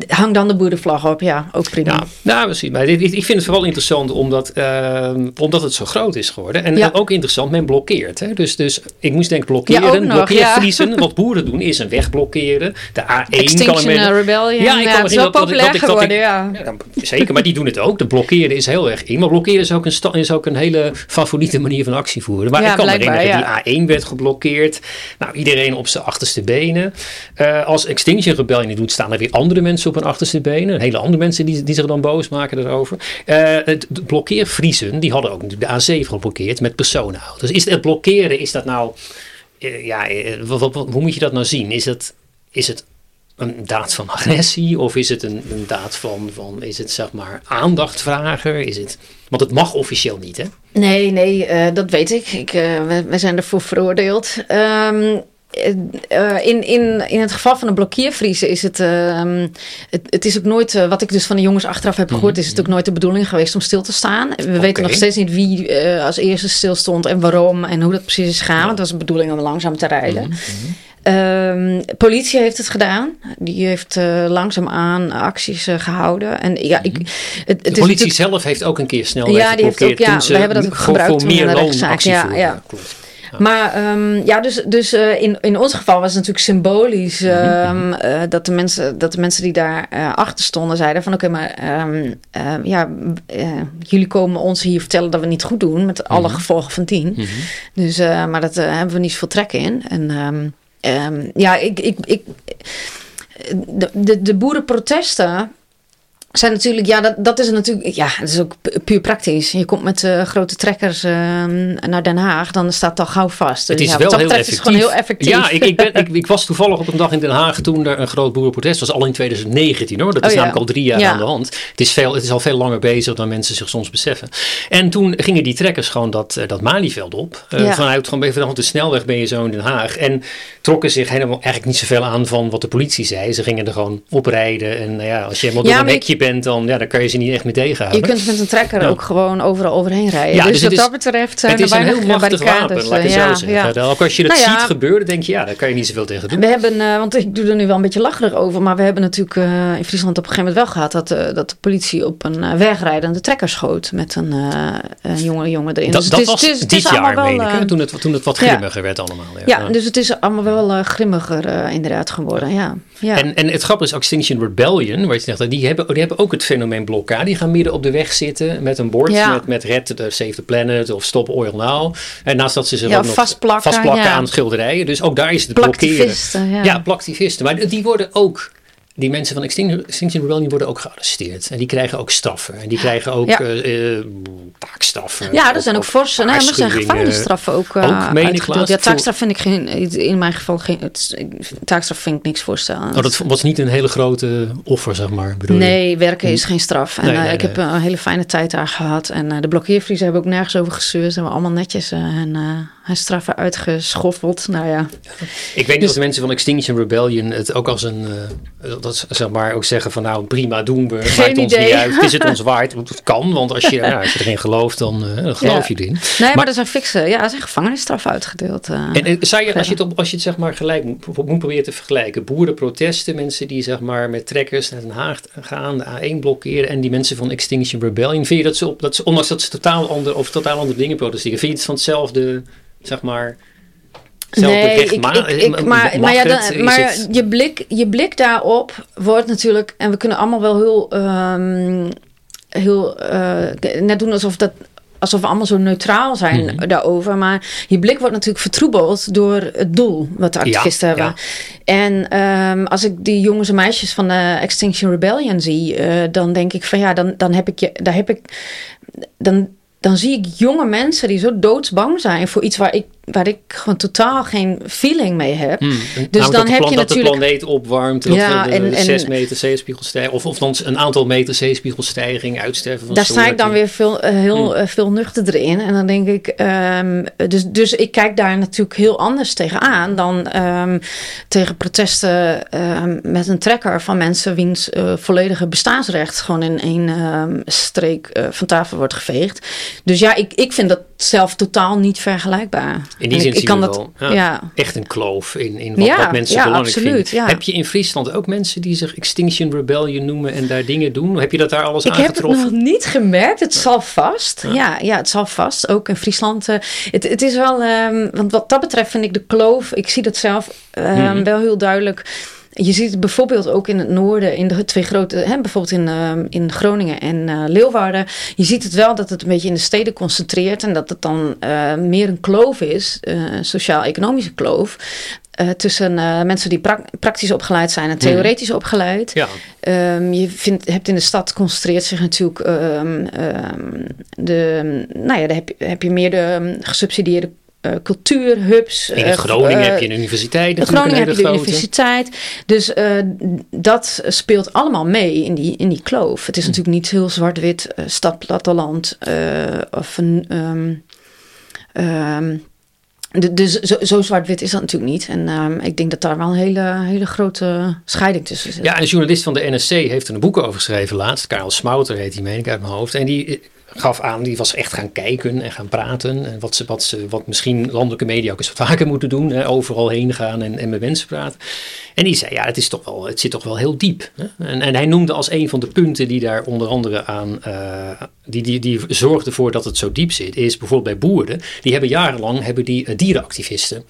hang dan de boerenvlag op. Ja, ook prima. Ja, nou, precies. Maar dit- ik vind het vooral interessant omdat, ehm, omdat het zo groot is geworden. En Ja. ook interessant, men blokkeert. Hè? Dus, dus ik moest denken blokkeren. Ja, nog, blokkeervriezen. Wat boeren doen is een weg blokkeren. De A1 kan Extinction er eh, Rebellion. Ja, ik kan me het is wel dat- populair dat ik- dat ik- geworden, ja. Ja, dan- zeker, maar die doen het ook. De blokkeren is heel erg in. Maar blokkeren is ook een, is ook een hele favoriete manier van actie voeren. Maar Ja, ik kan me herinneren, die A1 werd geblokkeerd. Nou, iedereen op zijn achterste benen. Eh, als Extinction Rebellion het doet, staan er weer andere mensen op hun achterste benen. Hele andere mensen die, die zich dan boos maken daarover. Eh het blokkeervriezen, die hadden ook de A7 geblokkeerd met personenauto's. Is het blokkeren, is dat nou... eh, ja, hoe moet je dat nou zien? Is het... Is het een daad van agressie? Of is het een, een daad van, van, is het zeg maar aandachtvrager? Is het, want het mag officieel niet, hè? Nee, nee, eh, dat weet ik. ik eh, we, we zijn ervoor veroordeeld. Ehm, eh, eh, in, in, in het geval van een blokkeervriezen is het, ehm, het... Het is ook nooit, eh, wat ik dus van de jongens achteraf heb gehoord... is het ook nooit de bedoeling geweest om stil te staan. We weten nog steeds niet wie eh, als eerste stil stond en waarom... en hoe dat precies is gegaan. Want het was de bedoeling om langzaam te rijden. Ehm, politie heeft het gedaan. Die heeft eh langzaamaan acties eh, gehouden. En ja, ik, het, het De politie zelf heeft ook een keer snel Ja, die heeft ook- ja, we hebben dat ook gebruikt voor meer de loon rechtszaak. actie Ja, ja. Klopt. Maar ehm, ja, dus, dus eh, in, in ons geval was het natuurlijk symbolisch Mhm, ehm, eh, dat, de mensen, dat de mensen die daar achter stonden zeiden van oké, maar ehm, ehm, ja, jullie komen ons hier vertellen dat we het niet goed doen met alle Mhm. gevolgen van tien. Dus, maar dat hebben we niet zoveel trek in. En ehm, ja, ik, ik, ik, de, de, de boerenprotesten zijn natuurlijk, ja, dat, dat is natuurlijk, ja, het is ook puur praktisch. Je komt met uh, grote trekkers uh, naar Den Haag, dan staat dat gauw vast. Het is ja, wel heel effectief. Is gewoon heel effectief. Ja, ik, ik, ben, ik, ik, was toevallig op een dag in Den Haag toen er een groot boerenprotest was, al in 2019 hoor. Dat is Oh, ja. namelijk al drie jaar Ja. aan de hand. Het is, veel, het is al veel langer bezig dan mensen zich soms beseffen. En toen gingen die trekkers gewoon dat, eh, dat Malieveld op. Eh. Vanuit gewoon vanaf de snelweg ben je zo in Den Haag. En trokken zich helemaal eigenlijk niet zoveel aan van wat de politie zei. Ze gingen er gewoon oprijden. En nou ja, als je helemaal door een hekje bent, dan, ja, dan kan je ze niet echt meer Je tegenhouden. kunt met een trekker Ja. ook gewoon overal overheen rijden. Ja, dus, dus wat is- dat betreft zijn het er een heel machtig barricades. wapen, laat ik het zo ja, zeggen. ja. Ook als je dat Nou ziet gebeuren, denk je, ja, daar kan je niet zoveel tegen doen. We hebben, eh, want ik doe er nu wel een beetje lacherig over, maar we hebben natuurlijk eh, in Friesland op een gegeven moment wel gehad dat, eh, dat de politie op een wegrijdende trekker schoot met een, een jonge jongen erin. Dat, Dus dat het is- was het is- het dit is jaar, wel, meen ik, toen, het, toen het wat grimmiger werd allemaal. Ja, dus het is allemaal wel grimmiger inderdaad geworden. Ja. Ja. En, en het grappige is Extinction Rebellion, waar je zegt, die hebben, die hebben ook het fenomeen blokkade. Die gaan midden op de weg zitten met een bord Ja. met, met Red the Save the Planet of Stop Oil Now. En naast dat ze Ja, ook nog vastplakken, aan schilderijen. Dus ook daar is het blokkeren. Ja, plaktivisten. Maar die worden ook, die mensen van Extinction, Rebellion worden ook gearresteerd. En die krijgen ook straffen. En die krijgen ook Ja. eh, eh, taakstraffen. Ja, er zijn ook forse, maar er zijn gevangenisstraffen ook, uh, ook, uitgedeeld. Ja, taakstraf vind ik geen, in mijn geval geen, het, taakstraf vind ik niks voorstellen. Oh, dat was niet een hele grote offer, zeg maar. Bedoel je? Nee, werken is geen straf. En Nee, eh, ik nee. heb een hele fijne tijd daar gehad. En eh, de blokkeervriezen hebben ook nergens over gezeurd. Ze hebben allemaal netjes uh, hun, straffen uitgeschoffeld. Nou ja. Ik weet Dus- of de mensen van Extinction Rebellion het ook als een, dat ze, zeg maar ook zeggen van nou prima doen we, Geen maakt ons niet uit, is het ons waard? Want het kan, want als je, ja, als je erin gelooft, dan, uh, dan geloof Ja. je erin. Nee, maar, maar er zijn fikse, ja, er zijn gevangenisstraffen uitgedeeld. uh, En, en zou je, als je het, op, als je het zeg maar gelijk moet, moet proberen te vergelijken, boerenprotesten, mensen die zeg maar met trekkers naar Den Haag gaan, de A1 blokkeren en die mensen van Extinction Rebellion, vind je dat ze, op, dat ze ondanks dat ze totaal andere, over totaal andere dingen protesteren, vind je het van hetzelfde, zeg maar, Nee, ik, ik, ik, maar, maar, ja, dan, maar het... je, blik, je blik daarop wordt natuurlijk, en we kunnen allemaal wel heel, um, heel uh, net doen alsof dat alsof we allemaal zo neutraal zijn Mhm. daarover. Maar je blik wordt natuurlijk vertroebeld door het doel wat de activisten ja, hebben. Ja. En um, als ik die jongens en meisjes van de Extinction Rebellion zie, uh, dan denk ik van ja, dan, dan heb ik je, daar heb ik. Dan, dan zie ik jonge mensen die zo doodsbang zijn voor iets waar ik, waar ik gewoon totaal geen feeling mee heb. Hmm. Dus dan heb je dat natuurlijk. de planeet opwarmt, dat Ja, de, en- de en- 6 meter zeespiegelstijging, of, of dan een aantal meter zeespiegelstijging, uitsterven van Daar sta ik dan weer veel, uh, heel Hmm. uh, veel nuchterder in. En dan denk ik, um, dus, dus ik kijk daar natuurlijk heel anders tegenaan dan um, tegen protesten um, met een trekker van mensen wiens uh, volledige bestaansrecht gewoon in één streek uh, van tafel wordt geveegd. Dus ja, ik, ik vind dat zelf totaal niet vergelijkbaar. In die En zin ik, ik kan dat, wel ja, echt een kloof in, in wat, mensen belangrijk absoluut, vinden. Heb je in Friesland ook mensen die zich Extinction Rebellion noemen en daar dingen doen? Heb je dat daar alles Ik heb het aangetroffen? nog niet gemerkt. Het zal vast. Ja, ja, het zal vast. Ook in Friesland. Uh, het, het is wel, um, want wat dat betreft vind ik de kloof, ik zie dat zelf um, hmm. wel heel duidelijk. Je ziet het bijvoorbeeld ook in het noorden, in de twee grote, hè, bijvoorbeeld in, uh, in Groningen en uh, Leeuwarden. Je ziet het wel dat het een beetje in de steden concentreert en dat het dan uh, meer een kloof is, een sociaal-economische kloof. Tussen mensen die pra praktisch opgeleid zijn en theoretisch mm. opgeleid. Ja. Um, je vindt, hebt in de stad concentreert zich natuurlijk um, um, de, nou ja, daar heb je, heb je meer de gesubsidieerde uh, cultuurhubs. In uh, Groningen heb je een universiteit. In Groningen heb je de grote. universiteit. Dus uh, dat speelt allemaal mee in die, in die kloof. Het is hm. natuurlijk niet heel zwart-wit, stad, platteland of een. Um, um, dus zo, zo zwart-wit is dat natuurlijk niet. En um, ik denk dat daar wel een hele, hele grote scheiding tussen zit. Ja, een journalist van de NSC heeft er een boek over geschreven laatst. Karel Smouter heet die, meen ik uit mijn hoofd. En die gaf aan, die was echt gaan kijken en gaan praten. En wat, ze, wat, ze, wat misschien landelijke media ook eens vaker moeten doen. Overal heen gaan en, en met mensen praten. En die zei, ja, het, is toch wel, het zit toch wel heel diep. Hè? En, en hij noemde als een van de punten die daar onder andere aan... Uh, die, die, die zorgde ervoor dat het zo diep zit, is bijvoorbeeld bij boeren. Die hebben jarenlang hebben die, uh, dierenactivisten...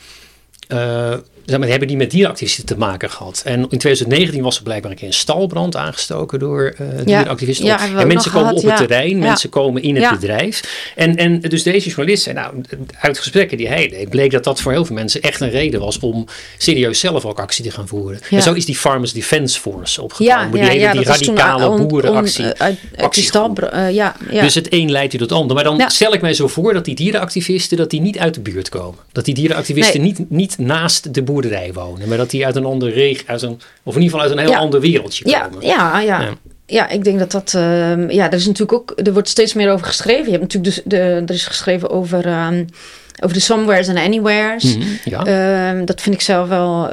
Uh, zeg maar, hebben die met dierenactivisten te maken gehad. En in 2019 was er blijkbaar een keer een stalbrand aangestoken door uh. Ja, hebben we en mensen komen gehad, op het terrein, mensen komen in het bedrijf. En, en dus deze journalist zei, nou, uit gesprekken die hij deed, bleek dat dat voor heel veel mensen echt een reden was om serieus zelf ook actie te gaan voeren. En zo is die Farmers Defence Force opgekomen. die hele die radicale on- on- boerenactie. uit, uit die actiegroep. stal, uh, ja, ja. Dus het een leidt u tot het ander. Maar dan stel ik mij zo voor dat die dierenactivisten dat die niet uit de buurt komen. Dat die dierenactivisten Nee. niet, niet naast de boerderij wonen. Maar dat die uit een andere regio, uit een, of in ieder geval uit een heel Ja. ander wereldje komen. ja, ja. Ja. Ja, ik denk dat dat. ehm, ja, er is natuurlijk ook. Er wordt steeds meer over geschreven. Je hebt natuurlijk dus de, er is geschreven over. ehm, over de somewheres en anywheres. Mhm, ja. Ehm, dat vind ik zelf wel.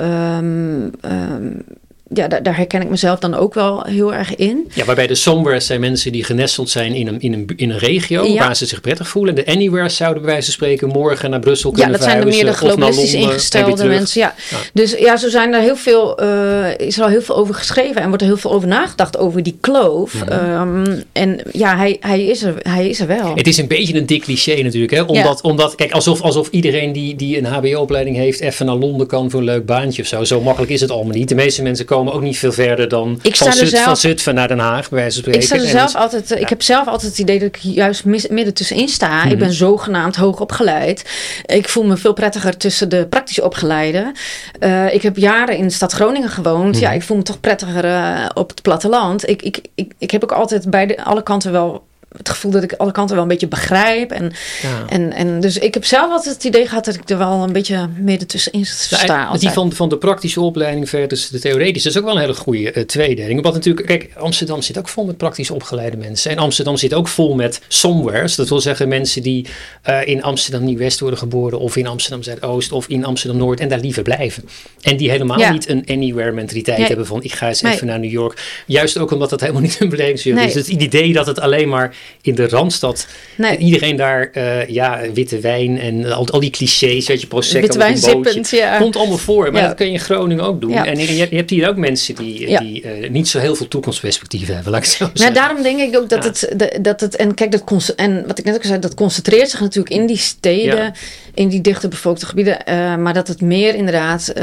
Ja, daar, daar herken ik mezelf dan ook wel heel erg in. ja, waarbij de somewheres zijn mensen die genesteld zijn in een, in een, in een regio Ja. waar ze zich prettig voelen. De anywheres zouden bij wijze van spreken morgen naar Brussel Ja, kunnen dat zijn de meer de verhuizen, globalistisch Londen ingestelde mensen. Ja. Ja. Dus ja, zo zijn er heel veel, eh, is er al heel veel over geschreven en wordt er heel veel over nagedacht over die kloof. Mhm. Ehm, en ja, hij, hij, is er, hij is er wel. Het is een beetje een dik cliché natuurlijk. Hè? Omdat, omdat kijk, alsof, alsof iedereen die, die een HBO-opleiding heeft even naar Londen kan voor een leuk baantje of zo. Zo makkelijk is het allemaal niet. De meeste mensen komen ook niet veel verder dan van, Zut, zelf- van Zutphen naar Den Haag, bij wijze van Ik sta er zelf altijd, eh, ik heb zelf altijd het idee dat ik juist mis- midden tussenin sta. Ik Mhm. ben zogenaamd hoog opgeleid. Ik voel me veel prettiger tussen de praktisch opgeleiden. Eh, ik heb jaren in de stad Groningen gewoond. Mhm. Ja, ik voel me toch prettiger eh, op het platteland. Ik, ik, ik, ik heb ook altijd bij de, alle kanten wel het gevoel dat ik alle kanten wel een beetje begrijp. En, Ja. en, en dus ik heb zelf altijd het idee gehad dat ik er wel een beetje midden tussenin sta. Nou, die van, van de praktische opleiding versus de theoretische. Dat is ook wel een hele goede eh, tweedeling. Omdat natuurlijk, kijk, Amsterdam zit ook vol met praktisch opgeleide mensen. En Amsterdam zit ook vol met somewheres. Dat wil zeggen mensen die eh, in Amsterdam Nieuw-West worden geboren. Of in Amsterdam Zuidoost. Of in Amsterdam Noord. En daar liever blijven. En die helemaal Ja. niet een anywhere mentaliteit Nee. hebben van ik ga eens Nee. even naar New York. Juist ook omdat dat helemaal niet een belevingswereld Nee. is. Dus het idee dat het alleen maar in de Randstad Nee. iedereen daar eh, ja, witte wijn en al, al die clichés, weet je, prosecco Witte wijn zippend, ja. Komt allemaal voor, maar Ja. dat kun je in Groningen ook doen. Ja. En je, je hebt hier ook mensen die, die eh, niet zo heel veel toekomstperspectieven hebben, laat ik zo Nou, zeggen. daarom denk ik ook dat, het, de- dat het. En kijk, dat en wat ik net ook zei, dat concentreert zich natuurlijk in die steden, in die dichte bevolkte gebieden. eh, maar dat het meer inderdaad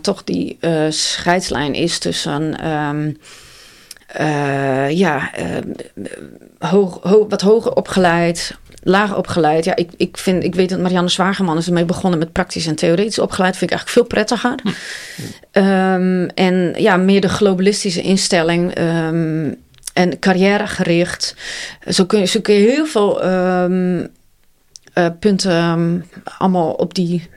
toch die scheidslijn is tussen. ehm, eh, ja, eh, hoog, ho- wat hoger opgeleid, lager opgeleid. Ja, ik, ik, vind, ik weet dat Marianne Zwageman is ermee begonnen met praktisch en theoretisch opgeleid. Vind ik eigenlijk veel prettiger. Ehm, en ja, meer de globalistische instelling. ehm, en carrièregericht. Zo kun je, zo kun je heel veel eh, punten allemaal op die,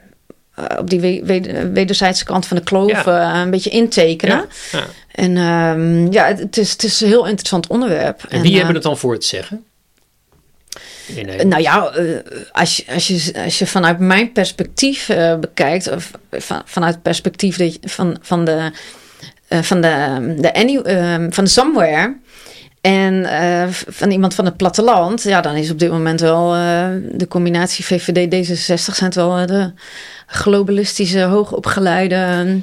op die we- wed- wederzijdse kant van de kloof Ja. eh, een beetje intekenen. ja. Ja. En ehm, ja, het, is, het is een heel interessant onderwerp. En wie eh, hebben het dan voor het zeggen? Nou ja, eh, als, je, als, je, als je vanuit mijn perspectief eh, bekijkt, of van, vanuit het perspectief dat je- van, van de, eh, van de, de, any, eh, van de somewhere. En eh, van iemand van het platteland, ja, dan is op dit moment wel eh, de combinatie VVD D66 zijn het wel eh, de globalistische, hoogopgeleide,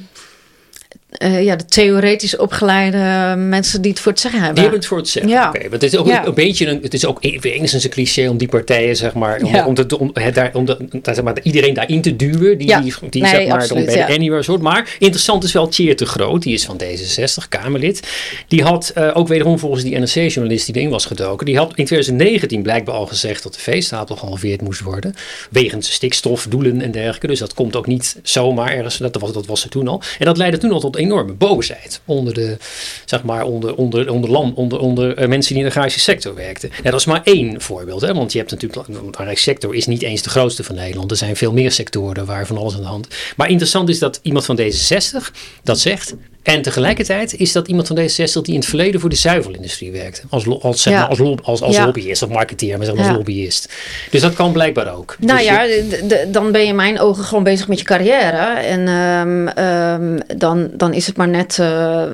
eh, ja, de theoretisch opgeleide mensen die het voor het zeggen hebben. Die hebben het voor het zeggen. Ja. Oké, want het is ook Ja. een beetje een, het is ook e- enigszins een cliché om die partijen, zeg maar, om, Ja. om, te, om, het daar, om, de, daar, zeg maar, iedereen daarin te duwen, die, Ja. die, die Nee, zeg maar absoluut, bij de. Anywhere soort. Maar interessant is wel Tjeerd de Groot, die is van D66, Kamerlid. Die had eh, ook wederom volgens die NRC-journalist die erin was gedoken, die had in 2019 blijkbaar al gezegd dat de veestapel gehalveerd moest worden, wegens stikstofdoelen en dergelijke. Dus dat komt ook niet zomaar ergens, dat was, dat was er toen al. En dat leidde toen al tot enorme boosheid onder de, zeg maar, onder, onder, onder, land, onder, onder eh, mensen die in de agrarische sector werkten. Dat is maar één voorbeeld, hè, want je hebt natuurlijk, de agrarische sector is niet eens de grootste van Nederland. Er zijn veel meer sectoren waar van alles aan de hand. Maar interessant is dat iemand van D66 dat zegt. En tegelijkertijd is dat iemand van D66 die in het verleden voor de zuivelindustrie werkte. Als, als, zeg maar, als, als, als Ja. lobbyist of marketeer, maar zeg maar Ja. als lobbyist. Dus dat kan blijkbaar ook. Nou Dus je- ja, dan ben je in mijn ogen gewoon bezig met je carrière. En ehm, ehm, dan, dan is het maar net eh,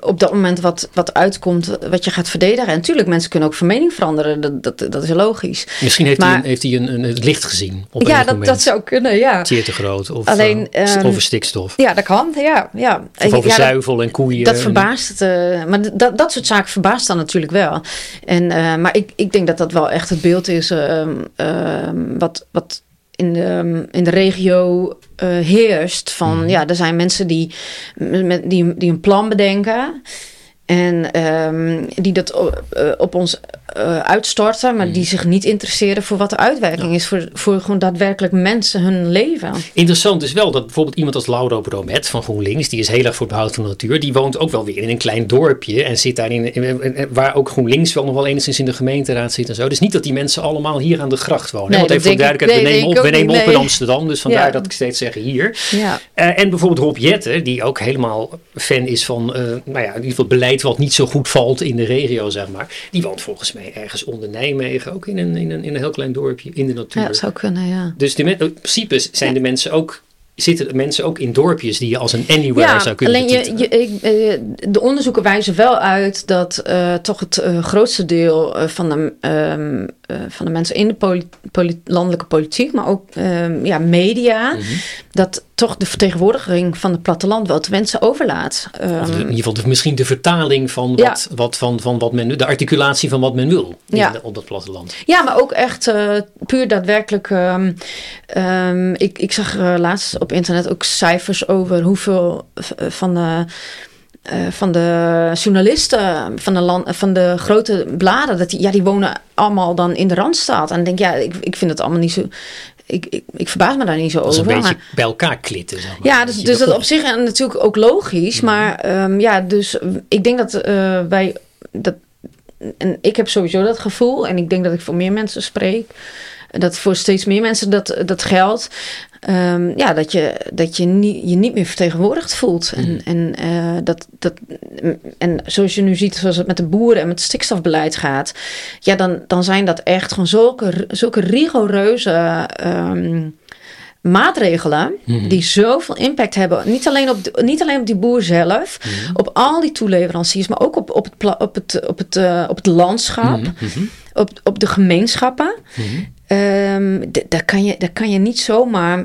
op dat moment wat, wat uitkomt, wat je gaat verdedigen. En natuurlijk, mensen kunnen ook van mening veranderen. Dat, dat, dat is logisch. Misschien heeft hij, een, heeft hij een, een, het licht gezien op ja, dat, moment. dat zou kunnen, ja. Teer te groot of, Alleen, eh, st- ehm, over stikstof. Ja, dat kan, ja. ja. Of over ja, dat- zuivel en koeien. Dat en- verbaast eh, maar dat, dat soort zaken verbaast dan natuurlijk wel. En, eh, maar ik, ik denk dat dat wel echt het beeld is ehm, ehm, wat, wat in, de, in de regio eh, heerst. Van Mhm. ja, er zijn mensen die, met, die, die een plan bedenken. En ehm, die dat op, eh, op ons eh, uitstorten, maar Mhm. die zich niet interesseren voor wat de uitwerking is voor, voor gewoon daadwerkelijk mensen hun leven. Interessant is wel dat bijvoorbeeld iemand als Lauro Bromet van GroenLinks, die is heel erg voor het behoud van de natuur, die woont ook wel weer in een klein dorpje en zit daar in, in- in- waar ook GroenLinks wel nog wel enigszins in de gemeenteraad zit en zo. Dus niet dat die mensen allemaal hier aan de gracht wonen. Nee, Want even voor duidelijkheid, nee, we nemen op, we nemen op in. Amsterdam, dus vandaar Ja. dat ik steeds zeg hier. Ja. Eh, en bijvoorbeeld Rob Jetten, die ook helemaal fan is van, eh, nou ja, in ieder geval beleid wat niet zo goed valt in de regio, zeg maar. Die woont volgens mij ergens onder Nijmegen, ook in een, in een, in een heel klein dorpje in de natuur. ja, dat zou kunnen, ja. Dus de in principe zijn de mensen ook, zitten de mensen ook in dorpjes die je als een anywhere zou kunnen alleen je, betitelen. je, ik, eh, de onderzoeken wijzen wel uit dat eh, toch het eh, grootste deel van, de, ehm, eh, van de mensen in de landelijke politiek, maar ook ehm, ja, media, Mhm. dat toch de vertegenwoordiging van het platteland wel te wensen overlaat. Ehm, in ieder geval de, misschien de vertaling van Ja. wat, wat, van, van wat men, de articulatie van wat men wil Ja. op dat platteland. Ja, maar ook echt eh, puur daadwerkelijk. ehm, ik, ik zag eh, laatst op internet ook cijfers over hoeveel van de. Eh, van de journalisten van de, land, van de grote bladen, dat die, ja, die wonen allemaal dan in de randstad. En dan denk ja, ik, ik vind het allemaal niet zo. Ik, ik, ik verbaas me daar niet zo Dat is over. een beetje maar- bij elkaar klitten. Zeg maar. ja, dus, dus dat op zich en natuurlijk ook logisch. Mhm. Maar ehm, ja, dus ik denk dat eh, wij. Dat, en ik heb sowieso dat gevoel. En ik denk dat ik voor meer mensen spreek. Dat voor steeds meer mensen dat, dat geldt. Ehm, ja, dat je, dat je niet, je niet meer vertegenwoordigd voelt. En, en, eh, dat, dat, en zoals je nu ziet, zoals het met de boeren en met het stikstofbeleid gaat. Ja, dan, dan zijn dat echt gewoon zulke, zulke rigoureuze ehm, maatregelen. Mhm. Die zoveel impact hebben. Niet alleen op, de- niet alleen op die boer zelf. Mhm. Op al die toeleveranciers. Maar ook op, op, het, op, het, op, het, eh, op het landschap. Mhm, mhm, Op, op de gemeenschappen. Ehm, daar, kan je, daar kan je niet zomaar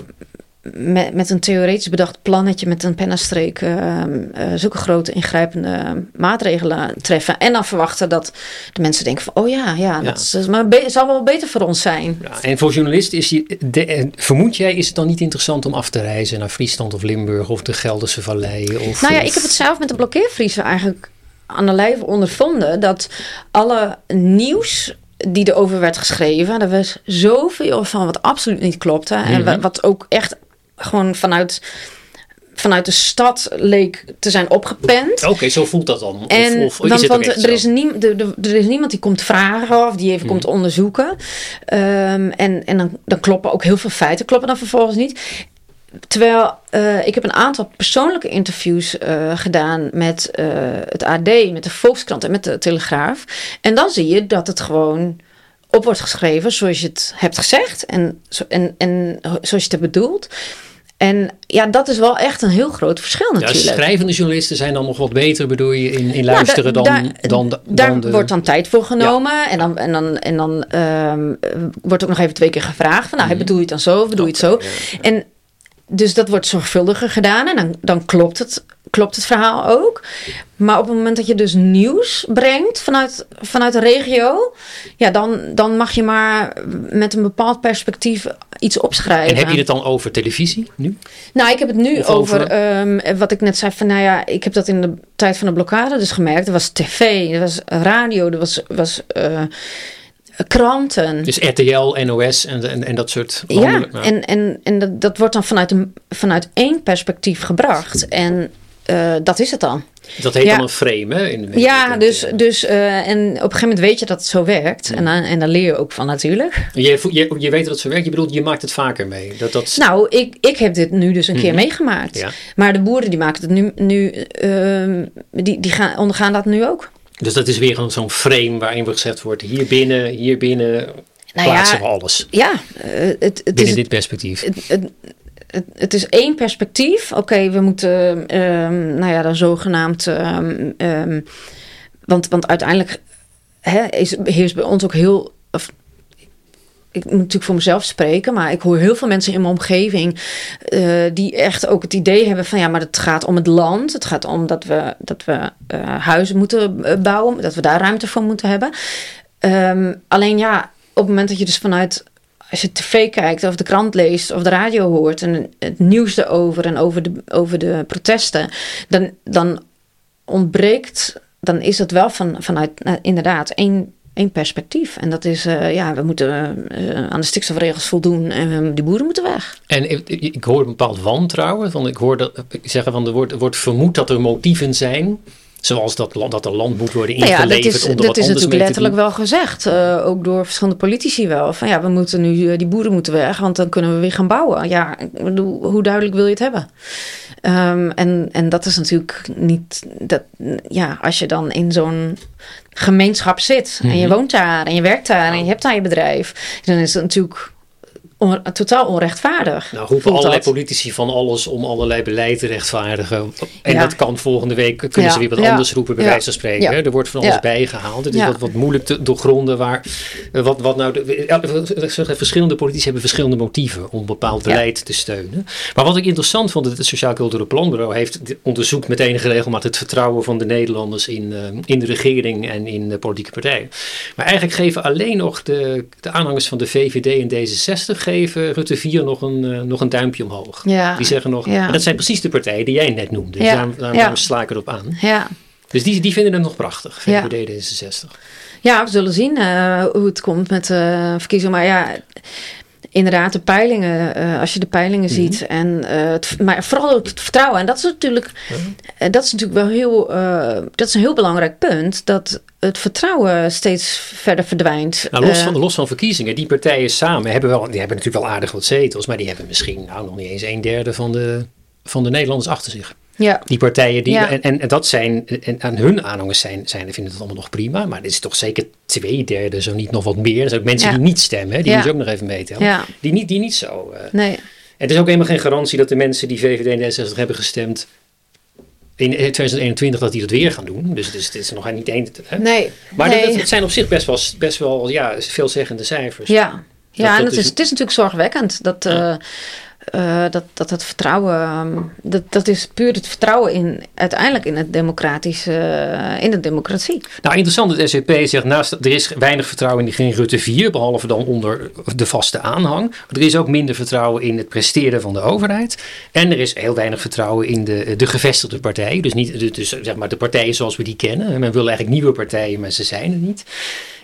met, met een theoretisch bedacht plannetje met een pennenstreek ehm, eh, zulke grote ingrijpende maatregelen treffen. En dan verwachten dat de mensen denken van, oh ja, ja, dat is, maar zal wel beter voor ons zijn. Ja, en voor journalisten is je, de, eh, vermoed jij, is het dan niet interessant om af te reizen naar Friesland of Limburg of de Gelderse Vallei? Of, Nou ja, of- ik heb het zelf met de blokkeervriezen eigenlijk aan de lijve ondervonden. Dat alle nieuws die erover werd geschreven, er was zoveel van wat absoluut niet klopte. En Mhm. wa- wat ook echt gewoon vanuit, vanuit de stad leek te zijn opgepend. Oké, zo voelt dat dan. Of, En of is want, want er, is zo? niem, er, er- er is niemand die komt vragen of die even Mhm. komt onderzoeken. Ehm, en en dan, dan kloppen ook heel veel feiten, kloppen dan vervolgens niet. Terwijl eh, ik heb een aantal persoonlijke interviews eh, gedaan met eh, het AD, met de Volkskrant en met de Telegraaf. En dan zie je dat het gewoon op wordt geschreven zoals je het hebt gezegd en, zo- en, en zoals je het hebt bedoeld. En ja, dat is wel echt een heel groot verschil Ja, natuurlijk. schrijvende journalisten zijn dan nog wat beter, bedoel je, in, in Nou, luisteren dan, dan, dan, Daar de... wordt dan tijd voor genomen. En dan, en dan, en dan ehm, wordt ook nog even twee keer gevraagd. Van, nou, Mhm. bedoel je het dan zo of bedoel je het zo? Ja. En dus dat wordt zorgvuldiger gedaan. En dan, dan klopt, het, klopt het verhaal ook. Maar op het moment dat je dus nieuws brengt vanuit, vanuit de regio... Ja, dan, dan mag je maar met een bepaald perspectief iets opschrijven. En heb je het dan over televisie nu? Nou, ik heb het nu Of over, over- ehm, wat ik net zei. Van, nou ja, ik heb dat in de tijd van de blokkade dus gemerkt. Er was tv, er was radio, er was, was eh, kranten. Dus RTL, NOS en, en, en dat soort ja, nou, en, en, en dat, dat wordt dan vanuit, een, vanuit één perspectief gebracht. En eh, dat is het dan. Dat heet ja. dan een frame, hè? In de Ja, dus, dus en op een gegeven moment weet je dat het zo werkt. En, dan, en daar leer je ook van natuurlijk. Je, je, je weet dat het zo werkt, je bedoelt, je maakt het vaker mee. Dat, dat, Nou, ik, ik heb dit nu dus een keer Mhm. meegemaakt. Ja. Maar de boeren die maken het nu, nu ehm, die, die gaan, ondergaan dat nu ook. Dus dat is weer zo'n frame waarin gezegd wordt, hier binnen, hier binnen Nou plaatsen ja, we alles. Ja, eh, het, het, Binnen is, dit perspectief. het, het, het, het is één perspectief. Oké, we moeten, ehm, nou ja, dan zogenaamd. ehm, ehm, want, want uiteindelijk hè, is, heerst bij ons ook heel. Of, ik moet natuurlijk voor mezelf spreken, maar ik hoor heel veel mensen in mijn omgeving eh, die echt ook het idee hebben van ja, maar het gaat om het land. Het gaat om dat we, dat we eh, huizen moeten eh, bouwen, dat we daar ruimte voor moeten hebben. Ehm, alleen ja, op het moment dat je dus vanuit als je tv kijkt of de krant leest of de radio hoort en het nieuws erover en over de, over de protesten, dan, dan ontbreekt, dan is het wel van, vanuit nou, inderdaad één, één perspectief. En dat is, uh, ja, we moeten uh, aan de stikstofregels voldoen en die boeren moeten weg. En ik, ik hoor een bepaald wantrouwen, want ik hoor dat, ik zeggen van er wordt, wordt vermoed dat er motieven zijn Zoals dat, dat er land moet worden ingeleverd nou ja, dat is, om er dat is natuurlijk letterlijk wel gezegd. Uh, ook door verschillende politici wel. Van ja, we moeten nu, uh, die boeren moeten weg, want dan kunnen we weer gaan bouwen. Ja, hoe duidelijk wil je het hebben? Um, en, en dat is natuurlijk niet... Dat, ja, als je dan in zo'n gemeenschap zit en je mhm. woont daar en je werkt daar en je hebt daar je bedrijf, dan is het natuurlijk totaal onrechtvaardig. Nou roepen allerlei politici van alles om allerlei beleid te rechtvaardigen. En dat kan volgende week, kunnen ze weer wat anders roepen, bij wijze van spreken. Er wordt van alles bijgehaald. Het is wat, wat moeilijk te doorgronden waar, eh, wat, wat nou, de, verschillende politici hebben verschillende motieven om bepaald beleid te steunen. Maar wat ik interessant vond, het Sociaal Cultureel Planbureau heeft onderzoekt met enige regelmaat het vertrouwen van de Nederlanders in, eh, in de regering en in de politieke partijen. Maar eigenlijk geven alleen nog de, de aanhangers van de VVD en D66 geven Rutte 4 nog een, uh, nog een duimpje omhoog. Ja. Die zeggen nog, ja. en dat zijn precies de partijen die jij net noemde. Dus ja. daar, daar, sla ik erop aan. Ja. Dus die, die vinden het nog prachtig, VVD D66. Ja, we zullen zien uh, hoe het komt met de uh, verkiezingen. Maar ja, inderdaad, de peilingen, uh, als je de peilingen mm -hmm. ziet. En, het, maar vooral het vertrouwen. En dat is natuurlijk, uh, dat is natuurlijk wel heel, dat is een heel belangrijk punt. Dat het vertrouwen steeds verder verdwijnt. Nou, los, van, los van verkiezingen, die partijen samen hebben wel, die hebben natuurlijk wel aardig wat zetels, maar die hebben misschien nou, nog niet eens een derde van de, van de Nederlanders achter zich. Ja. Die partijen, die, en, en, dat zijn, en aan hun aanhangers zijn, zijn, vinden het allemaal nog prima, maar dit is toch zeker twee derde, zo niet nog wat meer. Er zijn ook mensen die niet stemmen, die moet je ook nog even meetellen. Die, niet, die niet zo. Uh, nee. Het is ook helemaal geen garantie dat de mensen die VVD en 66 hebben gestemd, in 2021 dat die dat weer gaan doen. Dus het is, het is nog niet één. Nee. Maar nee. het zijn op zich best wel, best wel ja, veelzeggende cijfers. Ja, ja en het, is, het is natuurlijk zorgwekkend dat, ja. uh, uh, dat, dat het vertrouwen, ehm, dat, dat is puur het vertrouwen in uiteindelijk in het democratische, uh, in de democratie. Nou, interessant, het SCP zegt naast er is weinig vertrouwen in geen Rutte 4, behalve dan onder de vaste aanhang. Er is ook minder vertrouwen in het presteren van de overheid. En er is heel weinig vertrouwen in de, de gevestigde partijen. Dus niet dus, zeg maar de partijen zoals we die kennen. Men wil eigenlijk nieuwe partijen, maar ze zijn er niet.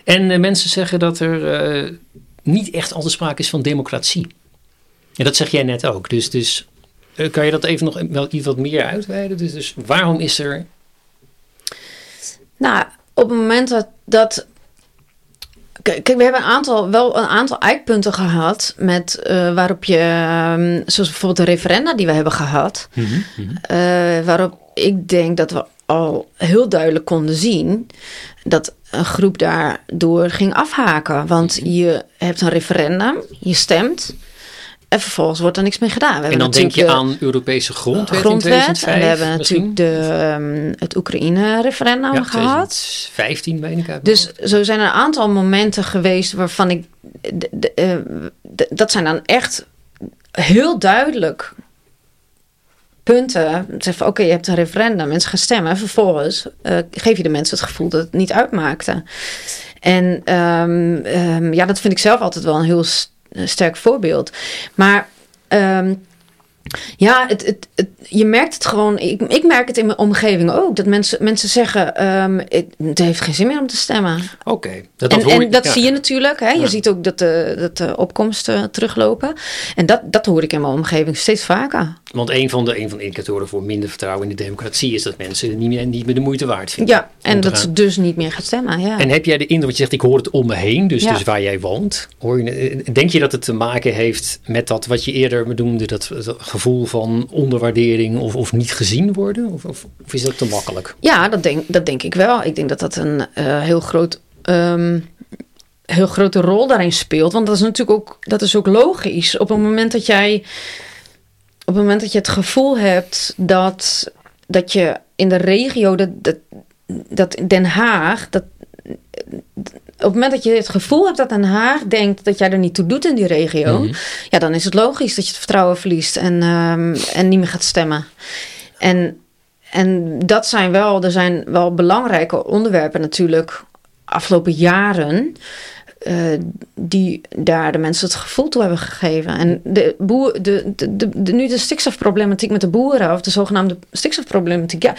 En uh, mensen zeggen dat er niet echt altijd sprake is van democratie. En dat zeg jij net ook. Dus, dus eh, kan je dat even nog wel iets wat meer uitweiden? Dus, dus waarom is er. Nou, op het moment dat. dat Kijk, we hebben een aantal, wel een aantal eikpunten gehad met uh, waarop je, um, zoals bijvoorbeeld de referenda die we hebben gehad, mm -hmm. uh, waarop ik denk dat we al heel duidelijk konden zien dat een groep daardoor ging afhaken. Want mhm. je hebt een referendum, je stemt, en vervolgens wordt er niks meer gedaan. We en dan denk je aan Europese grondwet, grondwet in 2005 En we hebben natuurlijk de, um, het Oekraïne-referendum ja, gehad. 15 meen ik uit. Dus zo zijn er een aantal momenten geweest waarvan ik... De, uh, dat zijn dan echt heel duidelijk punten. Zeg van oké, je hebt een referendum, mensen gaan stemmen. En vervolgens uh, geef je de mensen het gevoel dat het niet uitmaakte. En um, um, ja, dat vind ik zelf altijd wel een heel sterk voorbeeld. Maar um, ja, het, het, het, je merkt het gewoon. Ik, ik merk het in mijn omgeving ook. Dat mensen, mensen zeggen: um, het, heeft geen zin meer om te stemmen. Oké. Dat, en, en dat zie je natuurlijk. Hè? Je ziet ook dat de, dat de opkomsten teruglopen. En dat, dat hoor ik in mijn omgeving steeds vaker. Want een van, de, een van de indicatoren voor minder vertrouwen in de democratie is dat mensen niet meer, niet meer de moeite waard vinden. Ja, en dat ze dus niet meer gaan stemmen. Ja. En heb jij de indruk, want je zegt ik hoor het om me heen, dus, dus waar jij woont. Hoor je, eh, denk je dat het te maken heeft met dat wat je eerder benoemde, dat, dat gevoel van onderwaardering of, of niet gezien worden? Of, of, of, is dat te makkelijk? Ja, dat denk, dat denk ik wel. Ik denk dat dat een uh, heel groot. Um, heel grote rol daarin speelt. Want dat is natuurlijk ook, dat is ook logisch. Op het moment dat jij het moment dat je het gevoel hebt dat, dat je in de regio, dat, dat, dat Den Haag, dat, op het moment dat je het gevoel hebt dat Den Haag denkt dat jij er niet toe doet in die regio, mhm. ja, dan is het logisch dat je het vertrouwen verliest en, um, en niet meer gaat stemmen. En, en dat zijn wel, er zijn wel belangrijke onderwerpen natuurlijk afgelopen jaren eh, die daar de mensen het gevoel toe hebben gegeven. En de boer, de, de, de, nu de stikstofproblematiek met de boeren, of de zogenaamde stikstofproblematiek, ja,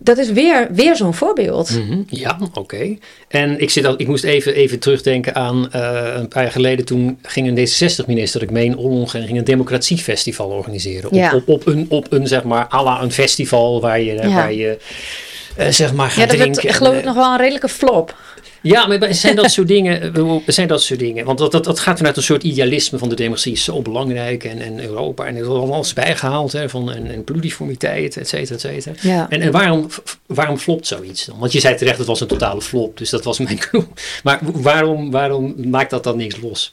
dat is weer, weer zo'n voorbeeld. Mhm, ja, oké. En ik, zit al, ik moest even, even terugdenken aan uh, een paar jaar geleden. Toen ging een D66-minister, ik meen Ollong, ging een democratiefestival organiseren. Ja. Op, op, op, een, op een, zeg maar, à la een festival waar je, Ja. waar je uh, zeg maar gaat Ja, dat drinken. werd en, geloof ik eh, nog wel een redelijke flop. Ja, maar zijn dat soort dingen? Zijn dat soort dingen? Want dat, dat, dat gaat vanuit een soort idealisme van de democratie is zo belangrijk en, en Europa en er is al alles bijgehaald hè, van en, en pluriformiteit, et cetera, et cetera. Ja. En, en waarom, waarom flopt zoiets dan? Want je zei terecht, het was een totale flop, dus dat was mijn clue. Maar waarom, waarom maakt dat dan niks los?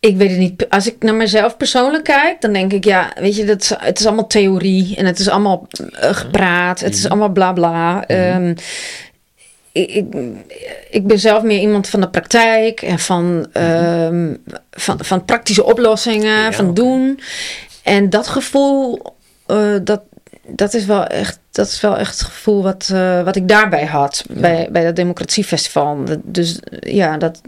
Ik weet het niet. Als ik naar mezelf persoonlijk kijk, dan denk ik, ja, weet je, dat is, het is allemaal theorie en het is allemaal eh, gepraat, het is allemaal bla bla. Ehm, ik, ik, ik ben zelf meer iemand van de praktijk en van, ehm, van, van praktische oplossingen, Ja, van doen. En dat gevoel, eh, dat, dat is wel echt, dat is wel echt het gevoel wat, eh, wat ik daarbij had bij, bij dat Democratiefestival. Dus ja, dat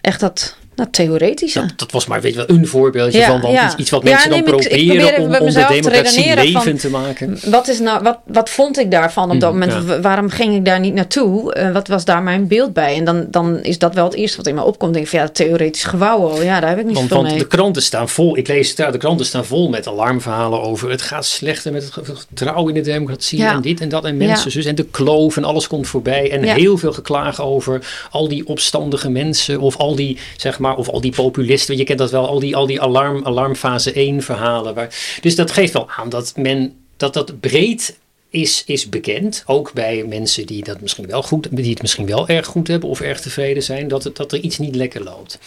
echt dat, dat theoretische. Dat, dat was maar weet je wel, een voorbeeldje Ja, van want ja. iets, iets wat Ja, mensen nee, dan proberen probeer om, de democratie redeneren van- levend te maken. Wat, is nou, wat, wat vond ik daarvan op dat Mhm, moment? Waarom ging ik daar niet naartoe? Eh, wat was daar mijn beeld bij? En dan, dan is dat wel het eerste wat in me opkomt. Denk ik van ja, theoretisch gewauwel. Ja, daar heb ik niet Want, want mee. de kranten staan vol, ik lees het daar, de kranten staan vol met alarmverhalen over het gaat slechter met het vertrouwen in de democratie en dit en dat en mensen zus en de kloof en alles komt voorbij en heel veel geklaag over al die opstandige mensen of al die, zeg maar, of al die populisten, je kent dat wel, al die, al die alarm, alarmfase 1 verhalen. Waar, dus dat geeft wel aan dat men, dat dat breed is, is bekend, ook bij mensen die dat misschien wel goed, die het misschien wel erg goed hebben of erg tevreden zijn, dat, het, dat er iets niet lekker loopt.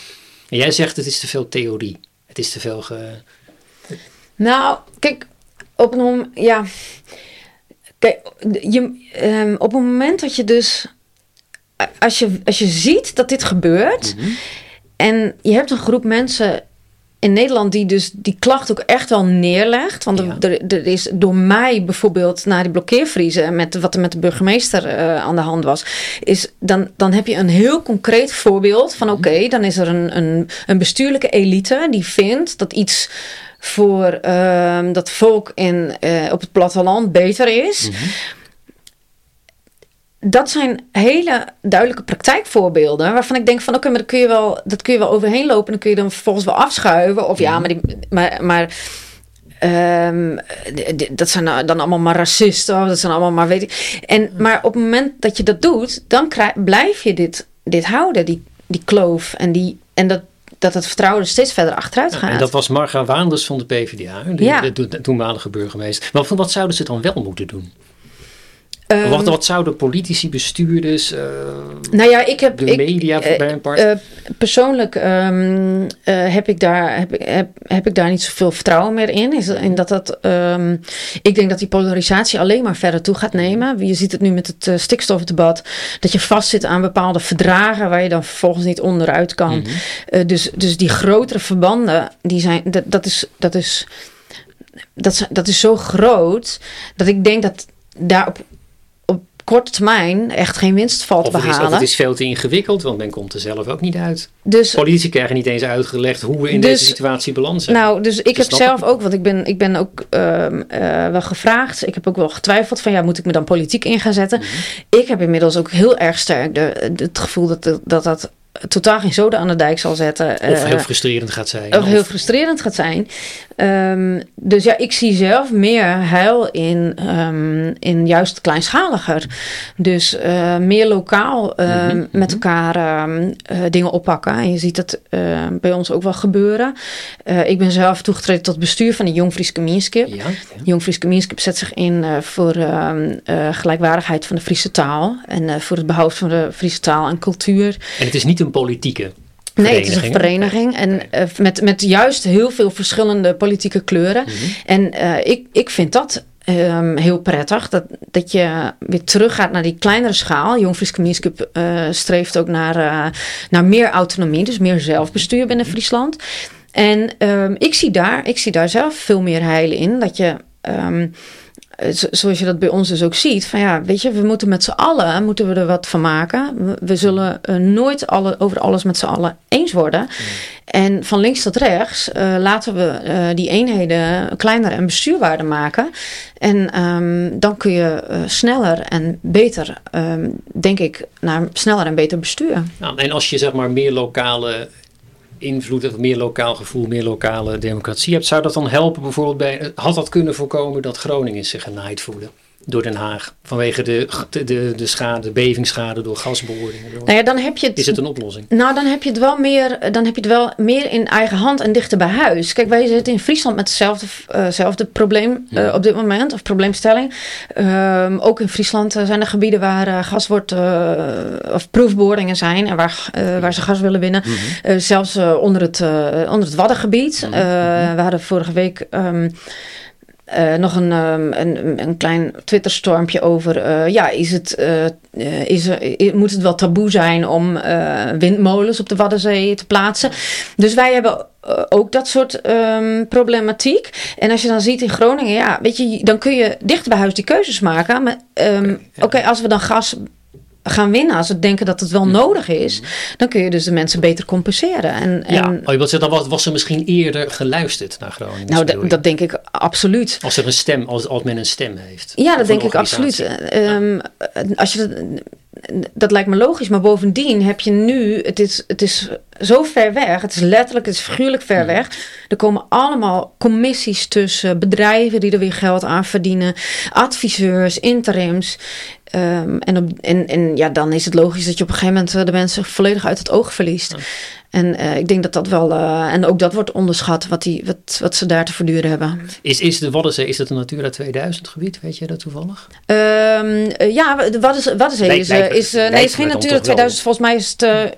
En jij zegt het is te veel theorie. Het is te veel ge... Nou, kijk, op een moment, ja. Kijk, je, ehm, op het moment dat je dus, als je, als je ziet dat dit gebeurt, en je hebt een groep mensen in Nederland die dus die klacht ook echt wel neerlegt. Want Ja. er, er is door mij bijvoorbeeld naar die blokkeervriezen met wat er met de burgemeester eh, aan de hand was, is dan, dan heb je een heel concreet voorbeeld van oké, dan is er een, een, een bestuurlijke elite die vindt dat iets voor ehm, dat volk in, eh, op het platteland beter is. Dat zijn hele duidelijke praktijkvoorbeelden waarvan ik denk van oké, maar dat kun je wel, dat kun je wel overheen lopen en dan kun je dan vervolgens wel afschuiven. Of ja, maar, die, maar, maar ehm, dat zijn dan allemaal maar racisten, of dat zijn allemaal maar weet ik. En, maar op het moment dat je dat doet, dan krijg, blijf je dit, dit houden, die, die kloof en, die, en dat, dat het vertrouwen er steeds verder achteruit gaat. En dat was Marga Waanders van de PvdA, de, Ja. de, de toenmalige burgemeester. Maar wat zouden ze dan wel moeten doen? Ehm, wat, wat zouden politici, bestuurders, eh, Nou ja, ik heb. de ik, media eh, bij een part? eh, persoonlijk ehm, eh, heb, ik daar, heb, ik- heb, heb ik daar niet zoveel vertrouwen meer in. Is, in dat dat, ehm, ik denk dat die polarisatie alleen maar verder toe gaat nemen. Je ziet het nu met het stikstofdebat. Dat je vastzit aan bepaalde verdragen waar je dan vervolgens niet onderuit kan. Mhm. Dus, dus die grotere verbanden, die zijn, dat, dat, is, dat, is, dat, is, dat is zo groot dat ik denk dat daar op, op korte termijn echt geen winst valt te of, het is, of behalen. het is veel te ingewikkeld, want men komt er zelf ook niet uit. Dus Politici krijgen niet eens uitgelegd hoe we in Dus- deze situatie beland zijn. Nou, dus ik heb zelf ook, want ik ben, ik ben ook ehm, eh, wel gevraagd. Ik heb ook wel getwijfeld van, ja, moet ik me dan politiek in gaan zetten? Mhm. Ik heb inmiddels ook heel erg sterk de, de- het gevoel dat dat, dat dat totaal geen zoden aan de dijk zal zetten. of Eh, heel frustrerend gaat zijn. of heel frustrerend gaat zijn. Ehm, dus ja, ik zie zelf meer heil in, ehm, in juist kleinschaliger. Dus eh, meer lokaal ehm, Mhm, met elkaar ehm, eh, dingen oppakken. En je ziet dat bij ons ook wel gebeuren. Eh, ik ben zelf toegetreden tot het bestuur van de Jong Fries Gemeenschap. ja, ja. Jong Fries Gemeenschap zet zich in eh, voor eh, gelijkwaardigheid van de Friese taal. En eh, voor het behoud van de Friese taal en cultuur. En het is niet een politieke Nee, het is een vereniging. En eh, met, met juist heel veel verschillende politieke kleuren. Mhm. En eh, ik, ik vind dat ehm, heel prettig. Dat, dat je weer teruggaat naar die kleinere schaal. Jong Fries Gemeenschap streeft ook naar, eh, naar meer autonomie. Dus meer zelfbestuur binnen Friesland. En ehm, ik, zie daar, ik zie daar zelf veel meer heil in. Dat je... ehm, zoals je dat bij ons dus ook ziet, van ja, weet je, we moeten met z'n allen, moeten we er wat van maken. We, we zullen uh, nooit alle, over alles met z'n allen eens worden. En van links tot rechts uh, laten we uh, die eenheden kleiner en bestuurbaarder maken. En um, dan kun je sneller en beter, um, denk ik, naar sneller en beter bestuur. Nou, en als je zeg maar meer lokale invloed, of meer lokaal gevoel, meer lokale democratie hebt, zou dat dan helpen bijvoorbeeld bij, had dat kunnen voorkomen dat Groningen zich genaaid voelde? Door Den Haag. Vanwege de, de, de schade, de bevingsschade door gasboringen. Nou ja, dan heb je het, is het een oplossing? Nou, dan heb je het wel meer, dan heb je het wel meer in eigen hand en dichter bij huis. Kijk, wij zitten in Friesland met hetzelfde uh, probleem uh, op dit moment, of probleemstelling. Uh, ook in Friesland zijn er gebieden waar gas wordt, of proefboringen zijn en waar, waar ze gas willen winnen. Mm -hmm. zelfs onder, het, onder het Waddengebied. Mm -hmm. we hadden vorige week. Um, uh, nog een, um, een, een klein Twitterstormpje over. Uh, ja, is het, uh, is er, moet het wel taboe zijn om windmolens op de Waddenzee te plaatsen? Dus wij hebben ook dat soort um, problematiek. En als je dan ziet in Groningen, ja, weet je, dan kun je dicht bij huis die keuzes maken. Maar um, oké, okay, als we dan gas gaan winnen, als we denken dat het wel nodig is, dan kun je dus de mensen beter compenseren. En, en ja, oh, je wilt zeggen, dan was, was er misschien eerder geluisterd naar Groningen. Nou, dat denk ik absoluut. Als er een stem, als, als men een stem heeft. Ja, dat denk ik absoluut. Um, als je dat, lijkt me logisch, maar bovendien heb je nu, het is, het is zo ver weg, het is letterlijk, het is figuurlijk ver weg. Er komen allemaal commissies tussen, bedrijven die er weer geld aan verdienen, adviseurs, interims. Um, en, op, en, en ja, dan is het logisch dat je op een gegeven moment de mensen volledig uit het oog verliest. En uh, ik denk dat dat wel, uh, en ook dat wordt onderschat, wat, die, wat, wat ze daar te verduren hebben. Is, is de Waddenzee, is dat een Natura 2000 gebied? Weet je dat toevallig? Um, uh, ja, de Waddenzee, is, lijkt, is, lijkt, nee, is geen Natura 2000. Volgens mij is het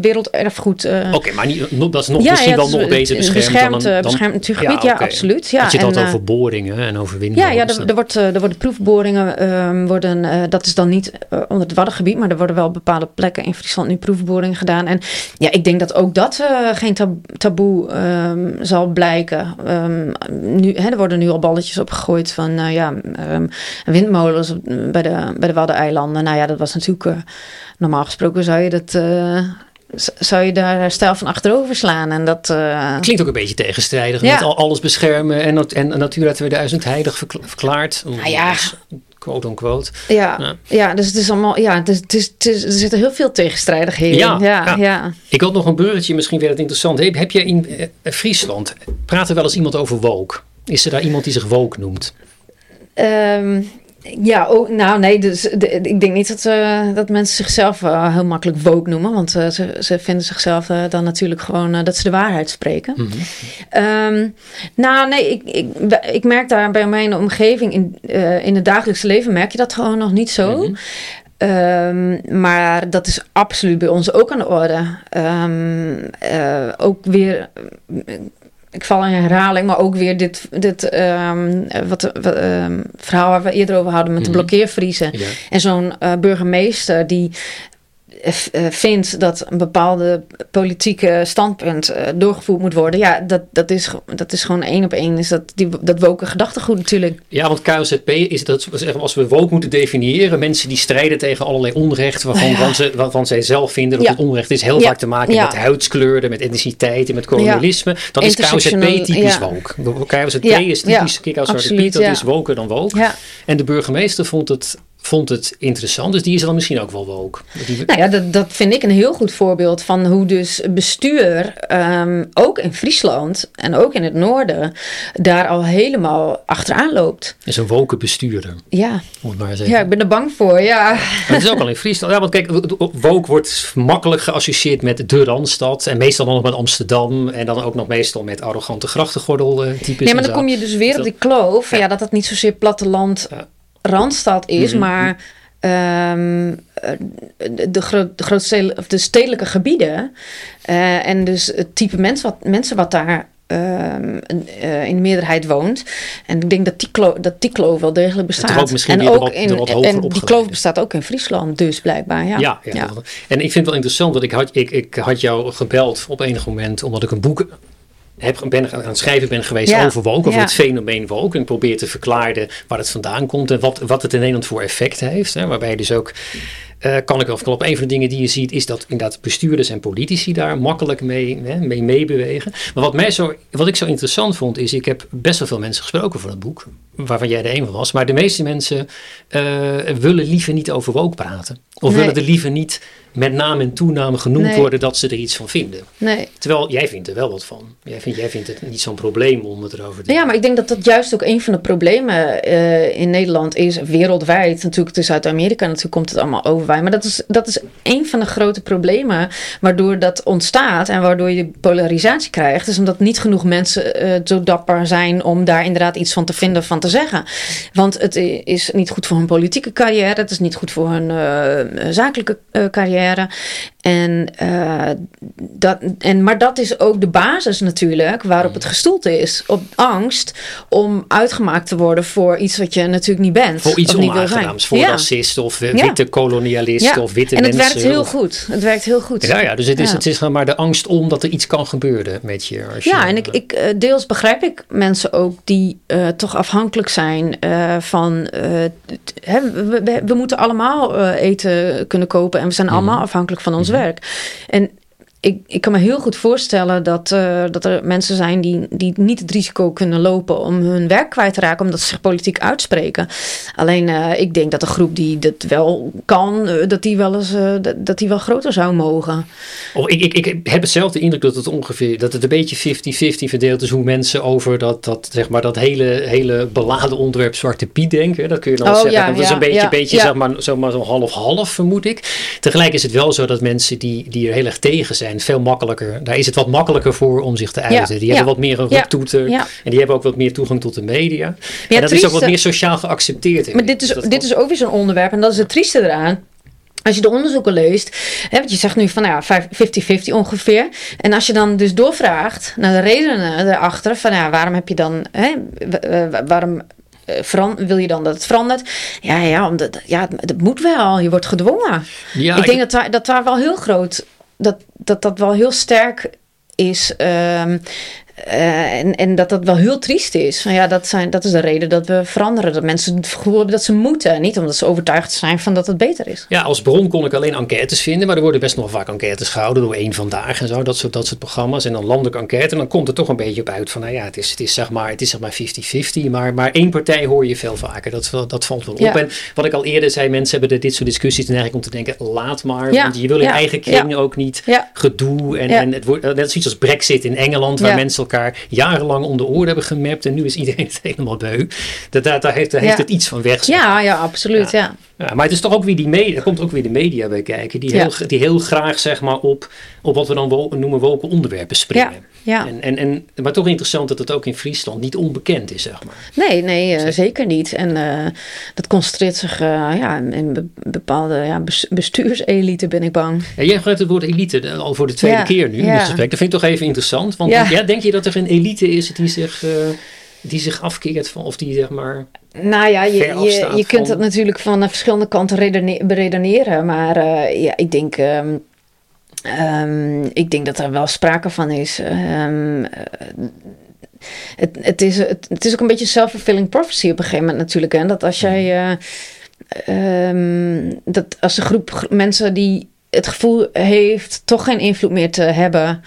werelderfgoed. Oké, okay, maar niet, dat is nog ja, misschien ja, wel nog beter beschermd. Beschermd, dan, dan, beschermd natuurgebied, ja, okay. ja, absoluut. Ja, Want je had over boringen en over windmolens. Ja, ja er, er, wordt, er worden proefboringen, um, worden, dat is dan niet onder het Waddengebied, maar er worden wel bepaalde plekken in Friesland nu proefboringen gedaan. En ja, ik denk dat ook dat geen taboe um, zal blijken. Um, nu, hè, er worden nu al balletjes opgegooid van uh, ja, um, windmolens bij de, bij de Waddeneilanden. Nou ja, dat was natuurlijk uh, normaal gesproken zou je dat. Uh, zou je daar stijl van achterover slaan. En dat, uh... Klinkt ook een beetje tegenstrijdig. Ja. Met al alles beschermen en, en Natura 2000 heilig verklaard. Nou ja, quote unquote. Ja, ja. ja dus het is allemaal, ja, het is, het is, het is, er zitten heel veel tegenstrijdigheden ja, in. Ja, ja. ja. Ik had nog een bruggetje, misschien weer het interessant. Heb, heb je in uh, Friesland, praat er wel eens iemand over woke? Is er daar iemand die zich woke noemt? Um, ja, oh, nou nee, dus, de, ik denk niet dat, uh, dat mensen zichzelf uh, heel makkelijk woke noemen. Want uh, ze, ze vinden zichzelf dan natuurlijk gewoon dat ze de waarheid spreken. Mm -hmm. um, nou nee, ik, ik, ik merk daar bij mijn omgeving in, in het dagelijkse leven merk je dat gewoon nog niet zo. Mm -hmm. Um, maar dat is absoluut bij ons ook aan de orde. Um, ook weer ik val in herhaling, maar ook weer dit, dit um, wat, wat um, verhaal waar we eerder over hadden met de mhm. blokkeervriezen. Ja. En zo'n uh, burgemeester die vindt dat een bepaalde politieke standpunt uh, doorgevoerd moet worden. Ja, dat, dat, is, dat is gewoon één op één. Is dat, die, dat woken gedachtegoed natuurlijk. Ja, want KZP is dat, als we woke moeten definiëren, mensen die strijden tegen allerlei onrecht, waarvan, ja. ze, waarvan zij zelf vinden dat ja. het onrecht is, heel ja. vaak te maken met huidskleuren, met etniciteit en met kolonialisme. Dan is KZP typisch woke. KZP is typisch, kijk als Zwarte Piet, dat is woker dan woke. En de burgemeester vond het vond het interessant. Dus die is dan misschien ook wel woke. Die... Nou ja, dat, dat vind ik een heel goed voorbeeld van hoe dus bestuur um, ook in Friesland en ook in het noorden daar al helemaal achteraan loopt. Is een woke bestuurder. Ja. Moet maar zeggen. Ja, ik ben er bang voor, ja. Maar het is ook al in Friesland. Ja, want kijk, woke wordt makkelijk geassocieerd met de Randstad en meestal dan nog met Amsterdam en dan ook nog meestal met arrogante grachtengordel uh, types. Nee, maar dan kom je dus weer op die kloof. Ja, ja dat dat niet zozeer platteland ja Randstad is, mm -hmm. maar um, de, groot, de, grootstedelijke, of de stedelijke gebieden uh, en dus het type mens wat, mensen wat daar uh, uh, in de meerderheid woont. En ik denk dat die, kloof, dat die kloof wel degelijk bestaat. en ook in, en die kloof bestaat ook in Friesland, dus blijkbaar. Ja. Ja, ja, ja. En ik vind het wel interessant, dat ik had, ik, ik had jou gebeld op enig moment, omdat ik een boek heb, ben aan het schrijven ben geweest Ja. over woke, over Ja. het fenomeen woke. En ik probeer te verklaren waar het vandaan komt en wat, wat het in Nederland voor effect heeft. Hè, waarbij je dus ook, eh, kan ik wel verklappen, een van de dingen die je ziet is dat inderdaad bestuurders en politici daar makkelijk mee, hè, mee meebewegen. Maar wat, mij zo, wat ik zo interessant vond is, ik heb best wel veel mensen gesproken voor het boek, waarvan jij de een van was. Maar de meeste mensen eh, willen liever niet over woke praten. Of Nee. willen er liever niet met naam en toename genoemd Nee. worden dat ze er iets van vinden. Nee. Terwijl jij vindt er wel wat van. Jij vindt, jij vindt het niet zo'n probleem om het erover te Ja, maar ik denk dat dat juist ook een van de problemen eh, in Nederland is. Wereldwijd natuurlijk, dus uit Amerika natuurlijk komt het allemaal Maar dat is, dat is een van de grote problemen waardoor dat ontstaat en waardoor je polarisatie krijgt. Is omdat niet genoeg mensen eh, zo dapper zijn om daar inderdaad iets van te vinden, van te zeggen. Want het is niet goed voor hun politieke carrière, het is niet goed voor hun eh, zakelijke eh, carrière. En, eh, dat, en, maar dat is ook de basis natuurlijk waarop het gestoeld is. Op angst om uitgemaakt te worden voor iets wat je natuurlijk niet bent. Voor iets onaangenaams. Voor Ja. racisten of eh, Ja. witte Ja. of witte en het mensen. werkt heel of- goed. Het werkt heel goed. Ja, ja, dus het is, het is maar de angst om dat er iets kan gebeuren met je. Als je Ja, en ik, ik, eh, deels begrijp ik mensen ook die toch afhankelijk zijn van. t- hè, we, we, we moeten allemaal eten kunnen kopen en we zijn allemaal afhankelijk van ons werk. En ik, ik kan me heel goed voorstellen dat, eh, dat er mensen zijn die, die niet het risico kunnen lopen om hun werk kwijt te raken, omdat ze zich politiek uitspreken. Alleen eh, ik denk dat de groep die dat wel kan, eh, dat die wel eens dat, die wel groter zou mogen. Oh, ik, ik, ik heb hetzelfde indruk dat het ongeveer dat het een beetje 50-50 verdeeld is hoe mensen over dat, dat, zeg maar, dat hele, hele beladen onderwerp Zwarte Piet denken. Dat kun je dan Oh, zeggen. ja, dat is een beetje, ja, beetje zeg maar, zeg maar zo half-half vermoed ik. Tegelijk is het wel zo dat mensen die, die er heel erg tegen zijn, veel makkelijker, daar is het wat makkelijker voor om zich te uiten. die hebben wat meer een roeptoeter en die hebben ook wat meer toegang tot de media. en dat is ook wat meer sociaal geaccepteerd. Maar dit is, dat- dit is ook weer zo'n onderwerp. En dat is het trieste eraan. Als je de onderzoeken leest, hè, want je zegt nu van nou ja, vijf- 50-50 ongeveer. En als je dan dus doorvraagt naar de redenen erachter, van ja, waarom heb je dan, hè, waarom eh, wil je dan dat het verandert? Ja, ja, omdat, ja het, het moet wel, je wordt gedwongen. Ja, ik denk dat daar, dat daar wel heel groot, dat dat, dat wel heel sterk is. ehm, eh, en, en dat dat wel heel triest is. Van ja, dat, zijn, dat is de reden dat we veranderen. Dat mensen het gevoel hebben dat ze moeten. Niet omdat ze overtuigd zijn van dat het beter is. Ja, als bron kon ik alleen enquêtes vinden, maar er worden best nog vaak enquêtes gehouden door één vandaag en zo, dat soort, dat soort programma's. En dan landelijke enquête, en dan komt er toch een beetje op uit van, nou ja, het is, het is zeg maar, het is zeg maar 50-50, maar, maar één partij hoor je veel vaker. Dat, dat valt wel op. Ja. En wat ik al eerder zei, mensen hebben dit soort discussies en eigenlijk om te denken, laat maar, Ja, want je wil in ja, eigen kring ook niet gedoe. En, en het wordt net als iets als Brexit in Engeland, waar mensen elkaar jarenlang om de oren hebben gemapt en nu is iedereen het helemaal beu. Dat, daar, daar heeft, daar heeft Ja. het iets van weg. zeg Ja, ja, absoluut. Ja. ja, maar het is toch ook weer die media, er komt ook weer de media bij kijken, die, Ja. heel, die heel graag zeg maar op, op wat we dan wo- noemen woke onderwerpen springen. Ja, ja. En, en, en, maar toch interessant dat het ook in Friesland niet onbekend is, zeg maar. Nee, nee, eh, zeker niet. En eh, dat concentreert zich eh, ja, in be- bepaalde ja, bes- bestuurselite, ben ik bang. Ja, jij gebruikt het woord elite al voor de tweede Ja, keer nu in ja. dit gesprek. Dat vind ik toch even interessant. Want Ja. ja. denk je dat er een elite is die zich, die zich afkeert van, of die zeg maar... Nou ja, je, je, je kunt het natuurlijk van eh, verschillende kanten redene- beredeneren. Maar eh, ja, ik denk, ehm, ehm, ik denk dat er wel sprake van is. Ehm, eh, het, het, is het, het is ook een beetje self-fulfilling prophecy op een gegeven moment natuurlijk. Hè? Dat als jij... eh, ehm, dat als een groep gro- mensen die het gevoel heeft toch geen invloed meer te hebben.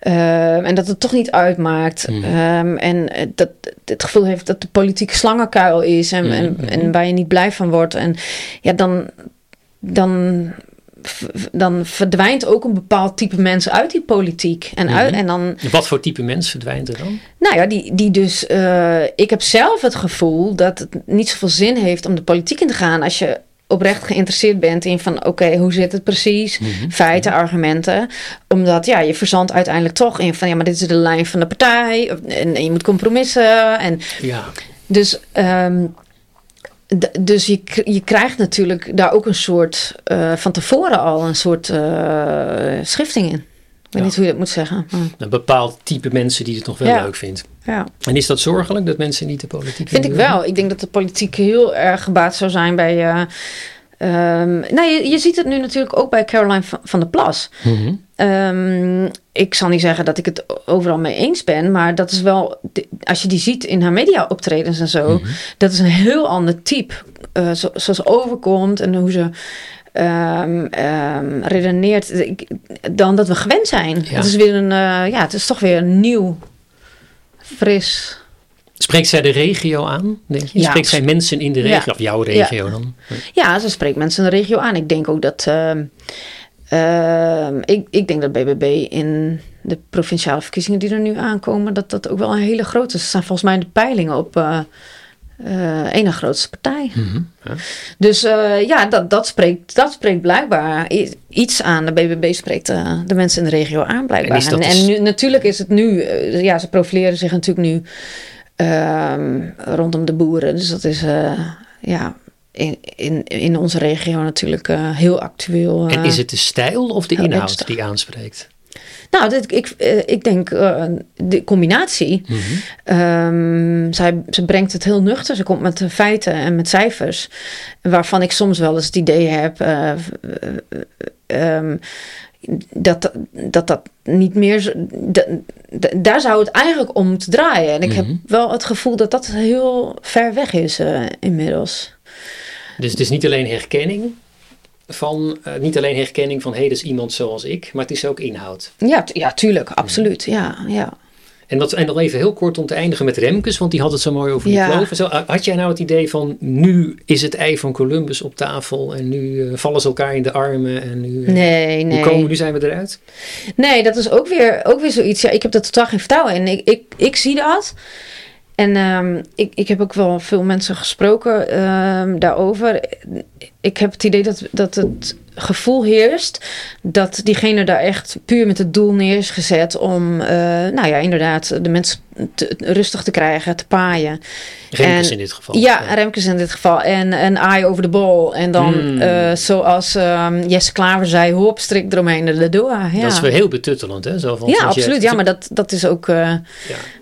ehm, en dat het toch niet uitmaakt. Mhm. ehm, en eh, dat het gevoel heeft dat de politiek slangenkuil is. En, en, Mhm. en waar je niet blij van wordt. En ja, dan, dan, dan verdwijnt ook een bepaald type mensen uit die politiek. En, uit, en dan Wat voor type mens verdwijnt er dan? nou ja, die, die dus. eh, ik heb zelf het gevoel dat het niet zoveel zin heeft om de politiek in te gaan als je oprecht geïnteresseerd bent in van oké, hoe zit het precies? Feiten, argumenten. Omdat ja, je verzandt uiteindelijk toch in van ja, maar dit is de lijn van de partij. En, en je moet compromissen. En Ja, dus. ehm, dus je, je krijgt natuurlijk daar ook een soort, eh, van tevoren al een soort eh, schifting in. Ik weet Ja. niet hoe je dat moet zeggen. maar, een bepaald type mensen die het nog wel Ja. leuk vindt. ja. En is dat zorgelijk dat mensen niet de politiek Vind ik wel. Ik denk dat de politiek heel erg gebaat zou zijn bij. eh, nou, je, je ziet het nu natuurlijk ook bij Caroline van, van der Plas. Mhm. Ehm, ik zal niet zeggen dat ik het overal mee eens ben, maar dat is wel, als je die ziet in haar media optredens en zo, dat is een heel ander type. Uh, zo, zoals overkomt en hoe ze um, um, redeneert dan dat we gewend zijn. Het is weer een, uh, ja, het is toch weer een nieuw, fris. Spreekt zij de regio aan, denk je? Ja, spreekt zij mensen in de regio, ja. of jouw regio ja. dan? Ja, ze spreekt mensen in de regio aan. Ik denk ook dat, uh, ik, ik denk dat BBB in de provinciale verkiezingen die er nu aankomen, dat dat ook wel een hele grote is. Er staan volgens mij de peilingen op uh, ene grootste partij. Mm -hmm, ja. Dus uh, ja, dat, dat, spreekt, dat spreekt blijkbaar iets aan. De BBB spreekt uh, de mensen in de regio aan blijkbaar. En, en, en nu, natuurlijk is het nu, ja, ze profileren zich natuurlijk nu ehm, rondom de boeren. Dus dat is, ja, in, in, in onze regio natuurlijk heel actueel. en is het de stijl of de inhoud die aanspreekt? Nou, dit, ik, ik denk uh, de combinatie. Mm -hmm. um, zij, ze brengt het heel nuchter. Ze komt met feiten en met cijfers. Waarvan ik soms wel eens het idee heb. Uh, um, dat, dat dat niet meer. Dat, daar zou het eigenlijk om moeten draaien. En ik mm -hmm. heb wel het gevoel dat dat heel ver weg is uh, inmiddels. Dus het is niet alleen herkenning, van uh, niet alleen herkenning van hé, hey, dat is iemand zoals ik, maar het is ook inhoud. Ja, ja tuurlijk, absoluut. Ja, ja. En, dat, en dan even heel kort om te eindigen met Remkes, want die had het zo mooi over die ja. Zo, had jij nou het idee van nu is het ei van Columbus op tafel en nu uh, vallen ze elkaar in de armen en nu, uh, nee, nee. komen, nu zijn we eruit? Nee, dat is ook weer, ook weer zoiets. Ja, ik heb er totaal geen vertrouwen in. Ik, ik, ik zie dat. En um, ik, ik heb ook wel veel mensen gesproken um, daarover. Ik heb het idee dat, dat het gevoel heerst dat diegene daar echt puur met het doel neer is gezet om, uh, nou ja, inderdaad, de mensen te, rustig te krijgen, te paaien. Remkes en, in dit geval. Ja, ja, Remkes in dit geval. En een eye over de bal. En dan, mm. uh, zoals um, Jesse Klaver zei, hop, strik eromheen de door. Ja. Dat is weer heel betuttelend, hè? Zo van, ja, absoluut. Ja, maar dat, dat is ook uh, ja.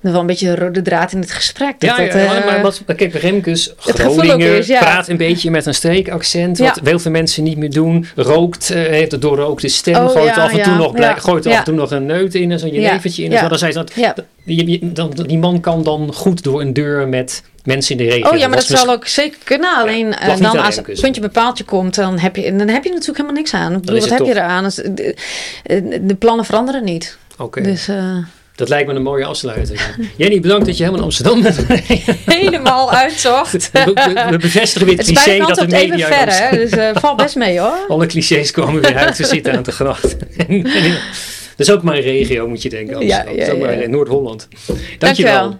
wel een beetje een rode draad in het gesprek. Dat ja, dat, ja, maar wat, kijk, Remkes, Groningen, is, ja. praat een beetje met een streekaccent, wat veel veel mensen niet meer doen. Rookt, uh, heeft een doorrookte stem, oh, gooit af en toe nog, blijk, gooit af en toe nog een neut in en zo'n je leventje in. En zo. Dan zei ze dat, die, dan, die man kan dan goed door een deur met mensen in de regio. Oh ja, maar dat, dat zal ook zeker kunnen. Alleen uh, dan als het puntje bepaaltje komt, dan heb, je, dan heb je natuurlijk helemaal niks aan. Ik bedoel, wat heb je eraan? De, de, plannen veranderen niet. Oké. Okay. Dus, uh, dat lijkt me een mooie afsluiting. Jenny, bedankt dat je helemaal in Amsterdam bent. helemaal uitzocht. we, we, bevestigen weer het, het cliché dat de media... even ver, hè? Dus uh, val best mee, hoor. Alle clichés komen weer uit. We zitten aan de gracht. Dat is ook mijn regio, moet je denken. Amsterdam. Ja, ja, ja. Noord-Holland. Dankjewel. Dankjewel.